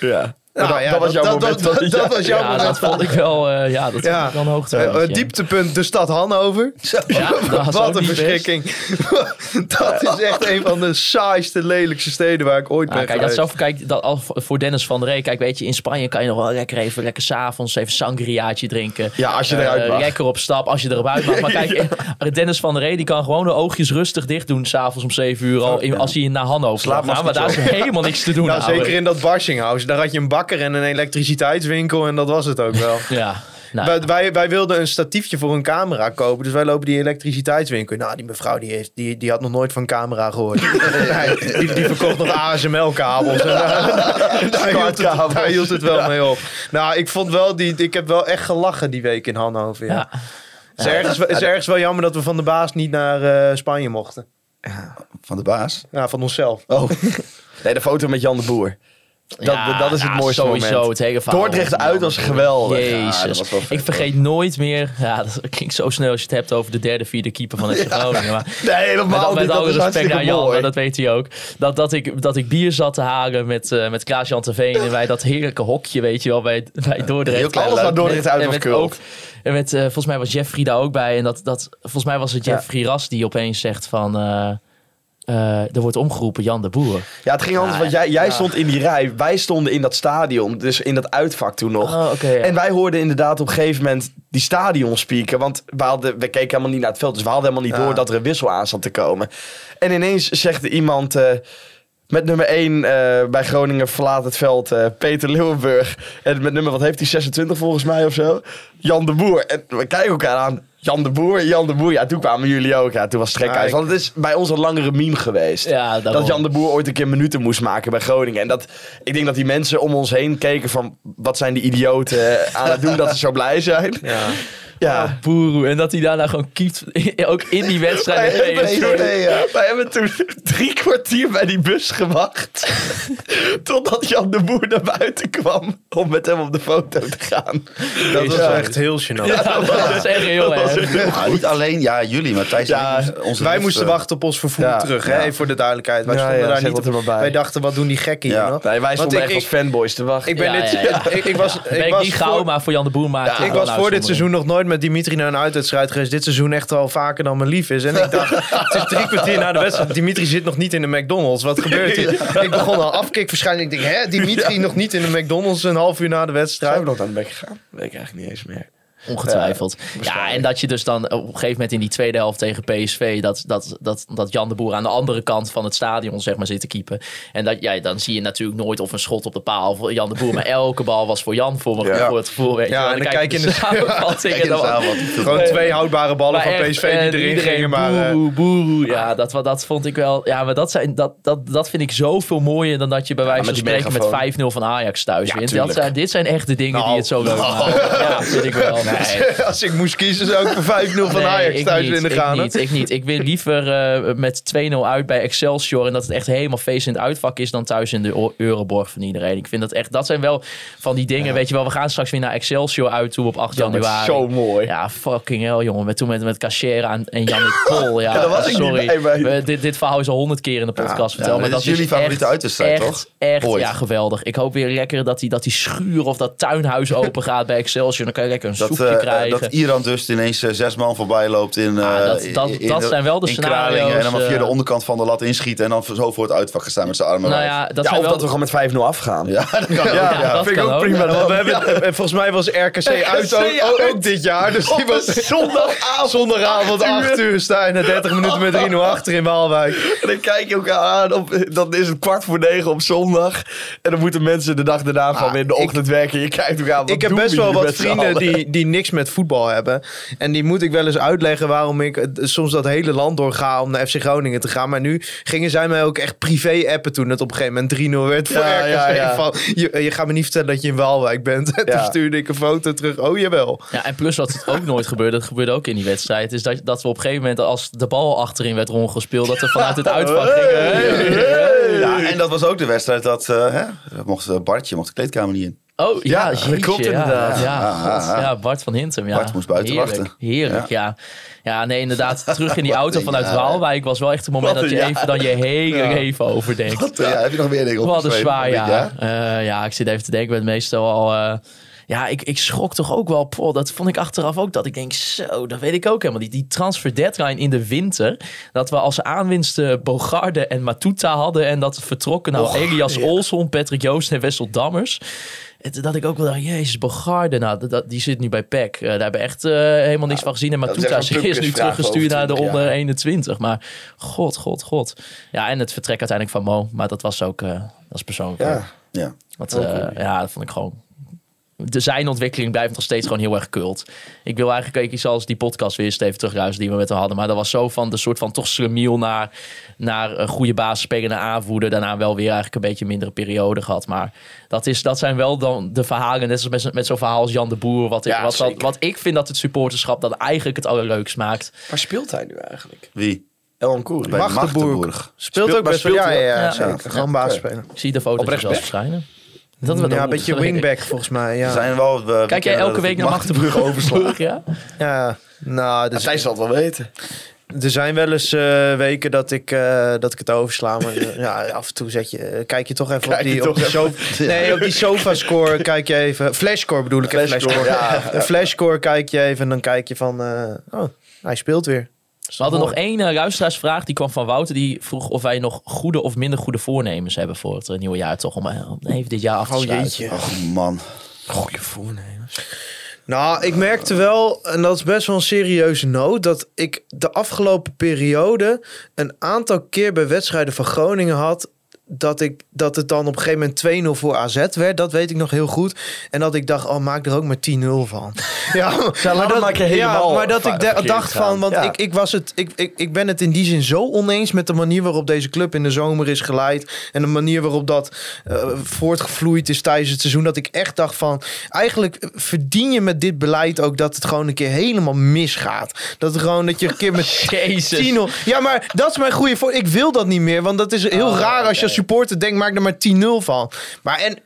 S6: Ja.
S5: Nou
S6: dat,
S5: ja,
S6: dat was jouw
S5: dat-
S6: moment.
S5: dat- dat was jouw
S4: Ja,
S5: moment
S4: dat vond ik wel, eh, ja, dat
S5: Ja.
S4: vond ik wel een hoogte.
S5: Eh, eh, dieptepunt de stad Hannover.
S4: Dat
S5: Wat een verschrikking. dat is echt een van de saaiste, lelijkste steden waar ik ooit
S4: Nou,
S5: ben
S4: kijk, dat
S5: geweest.
S4: zelf, kijk dat, al voor Dennis van der Ree. Kijk, weet je, in Spanje kan je nog wel lekker even, lekker s'avonds even sangriaatje drinken.
S6: Ja, als je
S4: Eh,
S6: eruit mag.
S4: Lekker op stap, als je erop uit mag. Maar kijk, eh, Dennis van der Ree, die kan gewoon de oogjes rustig dicht doen s'avonds om 7 uur al, in- als hij naar Hannover gaat. Nou, maar daar is helemaal niks te doen.
S5: Nou, zeker in dat Barsinghausen. Daar had je een bakker en een elektriciteitswinkel en dat was het ook wel.
S4: Ja, nou,
S5: Wij, wij, wij wilden een statiefje voor een camera kopen. Dus wij lopen die elektriciteitswinkel. in. Nou, die mevrouw die, heeft, die, die had nog nooit van camera gehoord. Nee, die, die verkocht nog ASML-kabels. En daar, daar, hield het, daar hield het wel mee op. Nou, ik vond wel, die, ik heb wel echt gelachen die week in Hannover. Ja.
S4: ja.
S5: Het is, ergens, is ergens wel jammer dat we van de baas niet naar eh, Spanje mochten.
S7: Van de baas.
S5: Ja, van onszelf.
S7: Oh,
S6: Nee, de foto met Jan de Boer. Dat,
S4: Ja,
S6: dat is het
S4: ja,
S6: mooiste
S4: sowieso,
S6: moment.
S4: Het hele verhaal
S6: Dordrecht uit
S4: Jan
S6: was geweldig.
S4: Jezus.
S6: Ja, dat was wel vet,
S4: ik vergeet nooit meer. Ja, dat klinkt zo snel als je het hebt over de derde, vierde keeper van FC Groningen. Maar
S6: Nee,
S4: met,
S6: helemaal
S4: al- met alle respect naar Jan, maar dat weet hij ook. Dat, dat, ik, dat ik bier zat te halen met, eh met Klaas-Jan Terveen. En wij dat heerlijke hokje, weet je wel, bij, bij Dordrecht.
S7: Heel
S6: Alles waar Dordrecht uit was kult.
S4: En met, eh, volgens mij was Jeffrey daar ook bij. En dat, dat, volgens mij was het Jeffrey Ras die opeens zegt van... eh, eh, er wordt omgeroepen Jan de Boer.
S6: Ja, het ging anders, want jij, jij stond in die rij. Wij stonden in dat stadion, dus in dat uitvak toen nog.
S4: Oh, ja.
S6: En wij hoorden inderdaad op een gegeven moment die stadion spieken. Want we, hadden, we keken helemaal niet naar het veld. Dus we hadden helemaal niet door dat er een wissel aan zat te komen. En ineens zegt er iemand... eh, met nummer 1 bij Groningen verlaat het veld eh, Peter Leeuwenburg. En met nummer, wat heeft hij, 26 volgens mij of zo? Jan de Boer. En we kijken elkaar aan. Jan de Boer, Jan de Boer. Ja, toen kwamen jullie ook. Ja, toen was
S5: ik-
S6: Want het is bij ons een langere meme geweest.
S4: Ja,
S6: dat Jan de Boer ooit een keer minuten moest maken bij Groningen. En dat, ik denk dat die mensen om ons heen keken van... wat zijn die idioten aan het doen dat ze zo blij zijn.
S5: Ja.
S6: Ja.
S4: Boeroe. En dat hij daarna gewoon keept. Ook in die
S6: Wij
S4: wedstrijd. met
S6: hebben, toen, wij hebben toen drie kwartier bij die bus gewacht. Totdat Jan de Boer naar buiten kwam om met hem op de foto te gaan.
S5: Dat was
S6: Ja.
S5: echt heel gênant.
S4: Ja, dat is echt heel erg.
S7: Ja, niet alleen ja, jullie, maar Thijs
S6: Ja,
S7: onze
S5: Wij moesten wachten op ons vervoer
S6: Ja.
S5: terug. Hè? Voor de duidelijkheid. Wij
S6: Ja,
S5: stonden
S6: ja,
S5: daar niet
S6: er
S5: op.
S6: bij.
S5: Wij dachten, wat doen die gekken hier nog?
S6: Nee, wij stonden
S5: ik-
S6: echt als fanboys te wachten.
S5: Ik ben dit. Ik, was, ik was
S4: niet gauw,
S5: voor,
S4: maar voor Jan de Boer maakte
S5: ik was voor dit seizoen nog nooit met Dimitri naar een uitwedstrijd geweest. Dit seizoen echt al vaker dan mijn lief is. En ik dacht, het is drie kwartier na de wedstrijd. Dimitri zit nog niet in de McDonald's. Wat gebeurt hier? Ik begon al afkikverschijning. Ik denk, hè, Dimitri nog niet in de McDonald's een half uur na de
S6: Zijn
S5: wedstrijd.
S6: we nog aan de bek gegaan? Weet ik eigenlijk niet eens meer.
S4: Ongetwijfeld. Ja, en dat je dus dan op een gegeven moment in die tweede helft tegen PSV... dat, dat, dat, dat Jan de Boer aan de andere kant van het stadion zeg maar, zit te keepen. En dat, ja, dan zie je natuurlijk nooit of een schot op de paal of Jan de Boer... maar elke bal was voor Jan voor, me,
S5: Ja.
S4: voor het gevoel. Weet je
S5: Ja, en dan kijk je in de
S4: samenvatting
S7: samenvatting.
S5: Gewoon twee houdbare ballen
S4: maar
S5: van PSV die erin
S4: iedereen
S5: gingen. Maar, eh,
S4: boe, boe. Ja, dat, dat vond ik wel. Ja, maar dat, zijn, dat, dat, dat vind ik zoveel mooier dan dat je bij wijze van spreken met
S6: megafoon.
S4: 5-0 van Ajax thuis
S6: Ja,
S4: wint. Dat
S6: tuurlijk.
S4: zijn, dit zijn echt de dingen die
S5: Nou,
S4: het zo leuk maken. Ja, vind ik wel. Nee.
S5: als ik moest kiezen zou ik voor 5-0 van Ajax
S4: ik
S5: thuis
S4: niet,
S5: willen
S4: ik
S5: gaan. hè?
S4: niet, ik niet. Ik wil liever eh, met 2-0 uit bij Excelsior en dat het echt helemaal feest in het uitvak is dan thuis in de Euroborg van iedereen. Ik vind dat echt, dat zijn wel van die dingen. Weet je wel, we gaan straks weer naar Excelsior uit toe op 8
S6: Dat is
S4: januari.
S6: zo mooi.
S4: Ja, fucking hell, jongen. Met, toen met, met Cachera en, en Jannik Pol. Ja,
S6: Ja, daar was ik niet
S4: sorry.
S6: bij, maar-
S4: We- dit, dit verhaal is al honderd keer in de podcast verteld. maar dat
S7: is jullie favoriete uitwedstrijd, toch?
S4: Echt,
S7: Ooit.
S4: ja, geweldig. Ik hoop weer lekker dat die, dat die schuur of dat tuinhuis open gaat bij Excelsior. Dan kan je lekker een
S7: Dat,
S4: krijgen.
S7: dat Iran dus ineens eh, zes man voorbij loopt in,
S4: Ah,
S7: eh,
S4: dat- dat-
S7: in-
S4: dat
S7: in-
S4: zijn wel de scenario's,
S7: Kralingen En dan maar via de onderkant van de lat inschieten. En dan zo voor het uitvak gaan staan met zijn armen
S4: nou ja, dat
S6: Ja, of dat we gewoon met 5-0 afgaan.
S7: Ja, dat kan.
S4: Ja,
S7: ja.
S4: dat
S6: vind ik ook prima.
S5: Want we hebben, en volgens mij was RKC, uit ook, ook, ook dit jaar. Dus die was zondagavond, zondagavond 8 uur sta je na 30 minuten met 3-0 achter in Waalwijk.
S6: En dan kijk je elkaar aan. Op, dan is het kwart voor negen op zondag. En dan moeten mensen de dag daarna gewoon weer in de
S5: ik-
S6: ochtend werken. Je kijkt elkaar aan. wat
S5: Ik heb best
S6: we
S5: wel wat vrienden die niks met voetbal hebben. En die moet ik wel eens uitleggen waarom ik soms dat hele land doorga om naar FC Groningen te gaan. Maar nu gingen zij mij ook echt privé appen toen het op een gegeven moment 3-0 werd voor
S6: Ja,
S5: RKC.
S6: ja, ja.
S5: Van, je, je gaat me niet vertellen dat je in Waalwijk bent. En
S6: Ja.
S5: toen stuurde ik een foto terug. Oh, jawel.
S4: Ja, en plus wat het ook nooit gebeurde, dat gebeurde ook in die wedstrijd, is dat, dat we op een gegeven moment, als de bal achterin werd rondgespeeld, dat we vanuit het uitvak gingen. Hey.
S7: Ja, en dat was ook de wedstrijd dat eh, hè, mocht, eh, Bartje mocht de kleedkamer niet in.
S4: Oh ja,
S6: Ja, dat klopt inderdaad.
S4: Ja,
S7: Ja,
S4: Bart van Hintem. Ja.
S7: Bart moest buiten
S4: Heerlijk,
S7: wachten.
S4: Heerlijk, ja. ja. nee, inderdaad. Terug in die auto vanuit. Waalwijk was wel echt een moment
S6: Wat
S4: dat je even, dan je hele leven overdenkt.
S7: Ja, heb je nog meer dingen
S4: Wat een zwaar jaar. Eh, ja, ik zit even te denken. Ik ben meestal al... eh, ja, ik, ik schrok toch ook wel. Poh, dat vond ik achteraf ook. Dat ik denk, zo, dat weet ik ook helemaal niet. Die transfer deadline in de winter. Dat we als aanwinsten Bogarde en Matuta hadden. En dat vertrokken nou Elias Olson, Patrick Joost en Wessel Dammers. Toen Dat ik ook wel dacht, jezus, Bogarde, nou, dat, dat- die zit nu bij PEC. Eh, daar hebben we echt eh, helemaal niks van gezien. En Matuta is, is nu teruggestuurd naar de
S6: over 20
S4: onder
S6: jaar.
S4: 21. Maar god, god, god. Ja, en het vertrek uiteindelijk van Mo. Maar dat was ook, eh, dat is persoonlijk.
S6: Ja.
S7: Ja.
S4: Want, eh, ja, dat vond ik gewoon. De zijn ontwikkeling blijft nog steeds gewoon heel erg kult. Ik wil eigenlijk, kijk, zoals die podcast weer eens even terugluisteren die we met hem hadden. Maar dat was zo van de soort van toch slemiel naar, naar een goede basisspeler, naar aanvoerder. Daarna wel weer eigenlijk een beetje mindere periode gehad. Maar dat, is, dat zijn wel dan de verhalen. Net zoals met, met zo'n verhaal als Jan de Boer. Wat ik,
S6: Ja,
S4: wat, wat, ik vind dat het supporterschap dan eigenlijk het allerleukst maakt.
S6: Waar speelt hij nu eigenlijk?
S7: Wie?
S6: Elan Koer.
S7: Bij
S5: Magdeburg.
S7: Magdeburg.
S5: Speelt,
S6: Speelt-
S5: ook best wel. Ja, ja, ja.
S6: Ja,
S5: Gewoon
S6: oké.
S5: basisspeler.
S4: Ik zie de foto's
S6: Op
S4: zelfs verschijnen. Dat we
S5: Ja, een beetje wingback volgens mij.
S7: Er
S5: Ja,
S7: zijn wel, eh,
S4: Kijk jij elke week naar
S7: Magdeburg
S4: Magdeburg? Ja?
S5: ja. nou, dus,
S6: zij zal het wel weten.
S5: er zijn wel eens eh, weken dat ik, eh, dat ik het oversla. Maar ja, af en toe zet je, kijk je toch even
S6: Kijk
S5: op die, op die, sofa, nee, op die sofa-score. Kijk je even. Flashscore bedoel ik. hè,
S6: Flashscore,
S5: Flashscore.
S6: ja.
S5: Een flashscore kijk je even en dan kijk je van... eh, oh, hij speelt weer.
S4: We hadden nog één uh, luisteraarsvraag. Die kwam van Wouter. Die vroeg of wij nog goede of minder goede voornemens hebben voor het eh, nieuwe jaar. Toch om eh, om even dit jaar af te
S5: Oh
S4: sluiten.
S5: jeetje.
S7: Man.
S6: Goeie voornemens.
S5: Nou, ik merkte wel, en dat is best wel een serieuze noot, dat ik de afgelopen periode een aantal keer bij wedstrijden van Groningen had. Dat, ik, dat het dan op een gegeven moment 2-0 voor AZ werd. Dat weet ik nog heel goed. En dat ik dacht, oh, maak er ook maar 10-0 van. ja,
S6: laat het maar helemaal
S5: ja, maar dat ik dacht
S6: gaan.
S5: van, want
S6: Ja.
S5: ik, ik, was het, ik, ik, ik ben het in die zin zo oneens met de manier waarop deze club in de zomer is geleid. En de manier waarop dat eh, voortgevloeid is tijdens het seizoen. Dat ik echt dacht van, eigenlijk verdien je met dit beleid ook dat het gewoon een keer helemaal misgaat. Dat het gewoon dat je een keer met
S4: Jezus.
S5: 10-0. Ja, maar dat is mijn goede voor. Ik wil dat niet meer, want dat is heel raar als je als supporter denkt, maak er maar 10-0 van. Maar en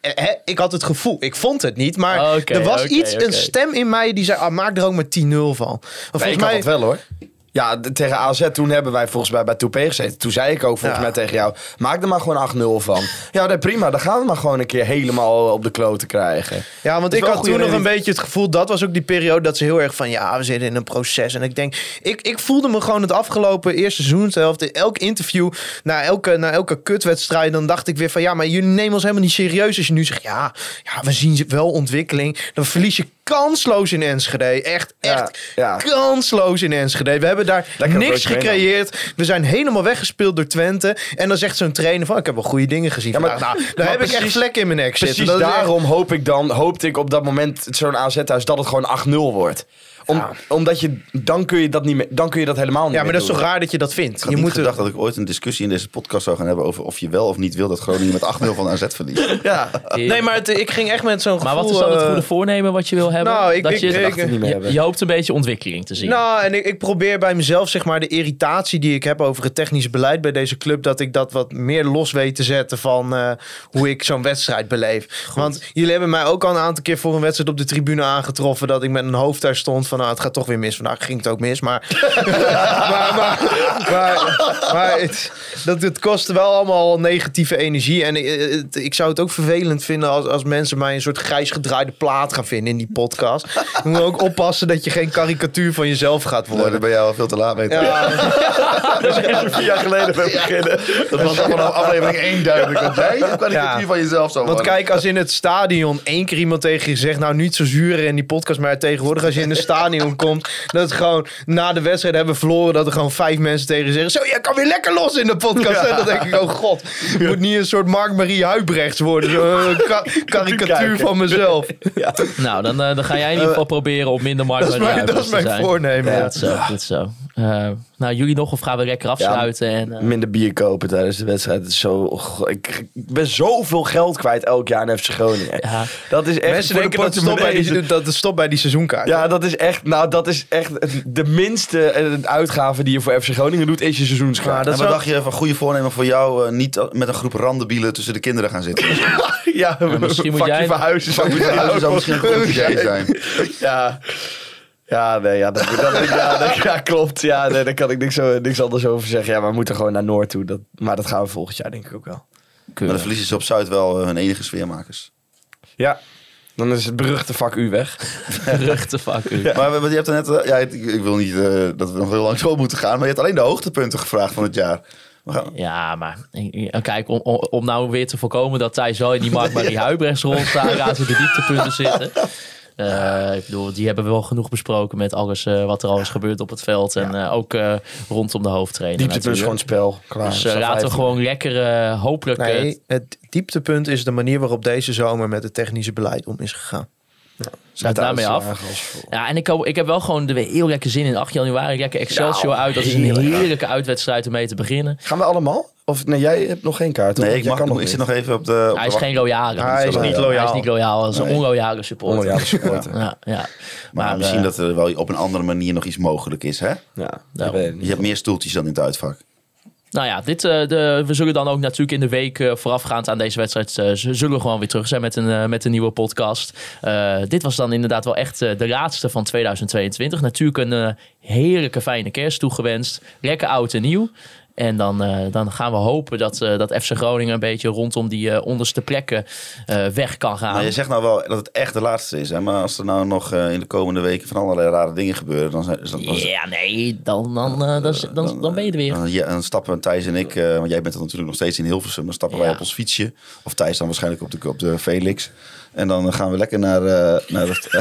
S5: ik had het gevoel, ik vond het niet, maar er was iets, een stem in mij die zei, ah, maak er ook maar 10-0 van. Volgens
S6: ik had
S5: mij,
S6: het wel hoor. Ja, de- tegen AZ toen hebben wij volgens mij bij Toupé gezeten. Toen zei ik ook volgens
S5: Ja.
S6: mij tegen jou, maak er maar gewoon 8-0 van. Ja, nee, prima. Dan gaan we maar gewoon een keer helemaal op de kloten krijgen.
S5: Ja, want ik had toen nog een beetje het gevoel, dat was ook die periode dat ze heel erg van, ja, we zitten in een proces. En ik denk, ik, ik voelde me gewoon het afgelopen eerste seizoenshelft, elk interview, na elke, na elke kutwedstrijd, dan dacht ik weer van, ja, maar jullie nemen ons helemaal niet serieus als je nu zegt, ja, ja we zien wel ontwikkeling. Dan verlies je kansloos in Enschede. Echt, echt
S6: ja.
S5: kansloos in Enschede. We hebben daar
S6: Lekker
S5: niks gecreëerd. We zijn helemaal weggespeeld door Twente. En dan zegt zo'n trainer van, ik heb wel goede dingen gezien.
S6: Ja, maar-
S5: vandaag. nou, daar heb ik echt
S6: precies-
S5: vlekken in mijn nek
S6: Precies
S5: zitten. Echt-
S6: daarom hoop ik dan, hoopte ik op dat moment zo'n AZ-thuis dat het gewoon 8-0 wordt. Om,
S5: Ja.
S6: Omdat je, dan kun je dat niet meer, dan kun je dat helemaal niet
S5: Ja, maar
S6: meer
S5: dat is toch raar dat je dat vindt?
S7: Ik had
S5: Je
S7: niet
S5: moet er-
S7: gedacht dat ik ooit een discussie in deze podcast zou gaan hebben over of je wel of niet wil dat Groningen met 8-0 van AZ verliest.
S6: Ja.
S5: Nee, maar het- ik ging echt met zo'n gevoel...
S4: Maar wat is dan het
S5: eh,
S4: goede voornemen wat je wil hebben?
S5: nou, ik-
S4: dat
S5: ik-
S4: je,
S5: ik-
S6: het niet meer
S4: je, je hoopt een beetje ontwikkeling te zien.
S5: Nou, en ik, ik probeer bij mezelf, zeg maar, de irritatie die ik heb over het technische beleid bij deze club, dat ik dat wat meer los weet te zetten van eh, hoe ik zo'n wedstrijd beleef. Want jullie hebben mij ook al een aantal keer voor een wedstrijd op de tribune aangetroffen dat ik met een hoofd daar stond van, nou, het gaat toch weer mis. Vandaag ging het ook mis, maar, maar, maar, maar, maar het, dat, het kostte wel allemaal negatieve energie. En ik, het- ik zou het ook vervelend vinden als, als mensen mij een soort grijs gedraaide plaat gaan vinden in die podcast. Je moet ook oppassen dat je geen karikatuur van jezelf gaat worden.
S7: daar ben jij al veel te laat mee.
S5: Ja,
S6: Vier jaar geleden ben beginnen.
S7: Dat was al vanaf aflevering 1 duidelijk. Dat jij een kwalitatief
S5: Ja.
S7: van jezelf zou
S5: want
S7: worden.
S5: kijk, als in het stadion één keer iemand tegen je zegt... nou, niet zo zuren in die podcast, maar tegenwoordig als je in het stadion komt... dat gewoon na de wedstrijd hebben we verloren... dat er gewoon vijf mensen tegen zeggen... zo, jij kan weer lekker los in de podcast. En dan denk ik, oh god, moet niet een soort Mark-Marie Huibrechts worden. Zo'n ka- karikatuur van mezelf.
S4: Nou, dan, eh, dan ga jij in ieder geval proberen op minder markt
S5: Dat is mijn, dat is mijn voornemen.
S4: Ja, dat is zo. Dat is zo. Eh, nou, jullie nog of gaan we lekker afsluiten? en, eh,
S6: Minder bier kopen tijdens de wedstrijd. Het is zo, goh, ik, ik ben zoveel geld kwijt elk jaar aan FC Groningen.
S4: Ja.
S6: Dat is echt
S5: Mensen
S6: voor de
S5: denken dat het, stopt bij die, dat het stopt bij die seizoenkaart.
S6: Ja, dat is echt, nou, dat is echt de minste eh, uitgave die je voor FC Groningen doet, is je seizoenskaart.
S5: Maar dat
S7: en wat dacht je van goede voornemen voor jou? eh, niet met een groep randebielen tussen de kinderen gaan zitten.
S6: ja,
S4: misschien moet
S6: vakje
S4: jij-
S6: verhuizen zou
S7: zou misschien een goed idee zijn.
S6: Ja. Ja, nee, ja, dat, dat, ja, dat- ja, klopt. Ja, nee, daar kan ik niks, zo- niks anders over zeggen. Ja, maar we moeten gewoon naar Noord toe. Dat, maar dat gaan we volgend jaar denk ik ook wel.
S7: Maar dan verliezen ze op Zuid wel eh, hun enige sfeermakers.
S6: Ja, dan is het beruchte vak U weg.
S4: Ruchte fuck u.
S7: Maar je hebt er net, eh, ja, ik, ik wil niet eh, dat we nog heel lang zo moeten gaan, maar je hebt alleen de hoogtepunten gevraagd van het jaar. Gaan,
S4: Ja, maar eh, kijk, om, om, nou weer te voorkomen dat Thijs wel in die Mark-Marie Huibrechts rol staat, gaan ze de dieptepunten zitten. Eh, ik bedoel, die hebben we wel genoeg besproken met alles eh, wat er al is gebeurd op het veld. En eh, ook rondom de hoofdtrainer.
S6: Dieptepunt is gewoon spel. Klaar.
S4: Dus laten we
S6: 15.
S4: gewoon lekker hopelijk...
S5: Nee, het dieptepunt is de manier waarop deze zomer met het technische beleid om is gegaan.
S4: Sluit daarmee af. Ja, en ik, hoop- ik heb wel gewoon weer heel lekker zin in. 8 januari, lekker Excelsior
S6: Ja,
S4: uit. Dat is een
S6: heerlijk.
S4: heerlijke uitwedstrijd om mee te beginnen.
S6: Gaan we allemaal? Of nee, jij hebt nog geen kaart.
S7: nee, ik, mag
S6: kan
S7: nog, ik zit nog even op de... Op
S4: Hij
S7: de
S4: is geen loyale.
S5: Hij is
S7: zo
S5: niet
S7: loyaal.
S4: Hij is niet loyaal. Hij is een
S7: Nee.
S4: onloyale supporter.
S6: Onloyale supporter.
S4: Ja, ja.
S7: Maar,
S4: Maar,
S7: misschien
S4: eh,
S7: dat er wel op een andere manier nog iets mogelijk is, hè?
S6: Ja.
S7: Je hebt meer stoeltjes dan in het uitvak.
S4: Nou ja, dit, eh, de, we zullen dan ook natuurlijk in de week eh, voorafgaand aan deze wedstrijd... eh, zullen we gewoon weer terug zijn met een, met een nieuwe podcast. Dit was dan inderdaad wel echt de laatste van 2022. Natuurlijk een heerlijke fijne kerst toegewenst. Lekker oud en nieuw. En dan, eh, dan gaan we hopen dat, eh, dat FC Groningen een beetje rondom die eh, onderste plekken weg kan gaan.
S7: Maar je zegt nou wel dat het echt de laatste is, hè? Maar als er nou nog in de komende weken van allerlei rare dingen gebeuren, dan zijn... Dan, dan,
S4: Ja, nee, dan, dan, dan, dan, dan ben je er weer.
S7: Dan, ja, dan stappen Thijs en ik, want jij bent dan natuurlijk nog steeds in Hilversum, dan stappen wij op ons fietsje. Of Thijs dan waarschijnlijk op de, op de Felix. En dan gaan we lekker naar, eh, naar het...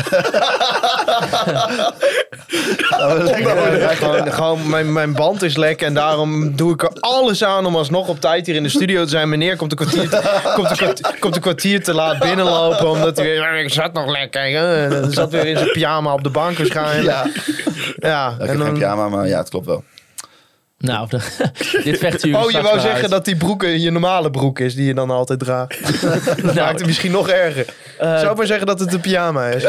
S7: We lekker-
S5: Ja, gewoon, gewoon mijn, mijn band is lek en daarom doe ik er alles aan om alsnog op tijd hier in de studio te zijn. Meneer komt een kwartier, te- komt een kwartier, komt een kwartier te laat binnenlopen omdat hij weer, "Ja, ik zat nog lekker. hè." En dan zat weer in zijn pyjama op de bank waarschijnlijk.
S7: Ja,
S5: Ja,
S7: ik
S5: en
S7: heb
S5: dan-
S7: geen pyjama, maar ja, het klopt wel.
S4: Nou, dit vecht u
S5: Oh, je wou zeggen dat die broek je normale broek is die je dan altijd draagt. Dat maakt het misschien nog erger. Zou ik maar zeggen dat het een pyjama is.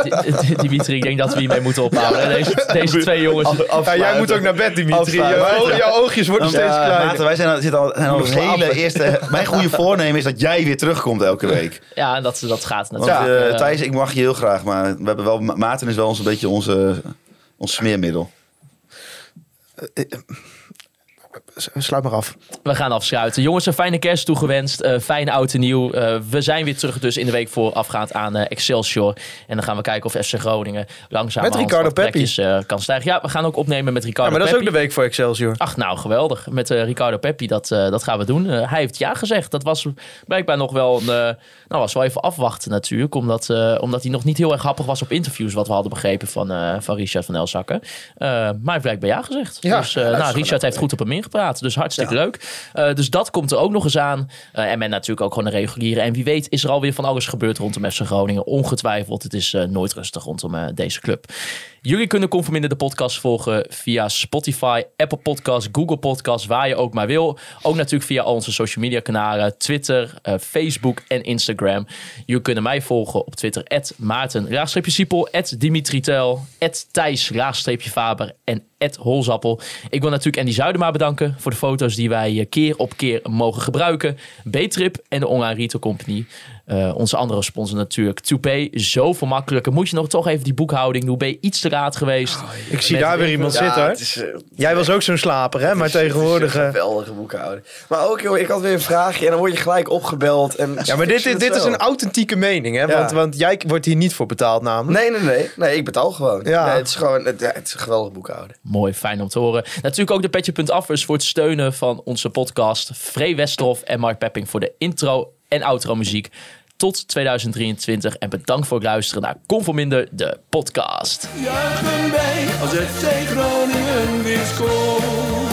S4: Dimitri, ik denk dat we hiermee moeten ophouden. Deze, deze twee jongens...
S5: Ja, jij moet ook naar bed, Dimitri. Jouw, jouw oogjes worden steeds
S7: Ja,
S5: kleiner.
S7: Maarten, wij zijn, al- zitten al, zijn hele eerste... Mijn goede voornemen is dat jij weer terugkomt elke week.
S4: Ja, dat, dat gaat
S7: Want
S4: natuurlijk.
S7: eh,
S4: eh,
S7: Thijs, ik mag je heel graag, maar we hebben wel, Ma- Maarten is wel ons een beetje onze, ons smeermiddel.
S5: Sluit maar af.
S4: We gaan afsluiten. Jongens, een fijne kerst toegewenst. Uh, fijn oud en nieuw. Uh, we zijn weer terug dus in de week voorafgaand aan uh, Excelsior. En dan gaan we kijken of FC Groningen langzaam
S5: met Ricardo Peppi
S4: kan stijgen. Ja, we gaan ook opnemen met Ricardo
S5: ja, maar
S4: dat
S5: is ook de week voor Excelsior.
S4: Ach, nou, geweldig. Met Ricardo Peppi, dat, dat gaan we doen. hij heeft ja gezegd. Dat was blijkbaar nog wel... Een, nou, was wel even afwachten natuurlijk. Omdat, omdat hij nog niet heel erg happig was op interviews... wat we hadden begrepen van, van Richard van Elzakken. maar hij heeft blijkbaar ja gezegd.
S5: Ja,
S4: dus nou, Richard heeft goed op hem ingepraat. Dus hartstikke leuk. Uh, dus dat komt er ook nog eens aan. Uh, en men natuurlijk ook gewoon een reguliere. En wie weet is er alweer van alles gebeurd rondom FC Groningen. Ongetwijfeld. Het is uh, nooit rustig rondom deze club. Jullie kunnen Conforminder de podcast volgen via Spotify, Apple Podcasts, Google Podcasts, waar je ook maar wil. Ook natuurlijk via onze social media kanalen, Twitter, uh, Facebook en Instagram. Jullie kunnen mij volgen op Twitter, Maarten, Siepel, Dimitri Tel, Thijs, Faber en Holzappel. Ik wil natuurlijk Andy Zuidema bedanken voor de foto's die wij eh, keer op keer mogen gebruiken. B-Trip en de Online Retail Company. Uh, onze andere sponsor natuurlijk, Toupay. Zoveel makkelijker. Moet je nog toch even die boekhouding doen? Ben je iets te raad geweest? Oh,
S5: ik zie daar weer iemand zitten. Is, uh, Jij was ook zo'n slaper, hè? Maar tegenwoordig...
S6: Een geweldige boekhouding. Maar ook, joh, ik had weer een vraagje en dan word je gelijk opgebeld. En
S5: ja, maar dit, dit is een authentieke mening, hè? Want, want jij wordt hier niet voor betaald namelijk.
S6: Nee, nee, nee. Nee, ik betaal gewoon. Ja. Nee, het is gewoon het, het is een geweldige boekhouden.
S4: Mooi, fijn om te horen. Natuurlijk ook de Petje.affers voor het steunen van onze podcast. Free Westerhof en Mark Pepping voor de intro en outro muziek tot 2023. En bedankt voor het luisteren naar Conforminder, de podcast.
S1: Juichen wij als FC Groningen weer.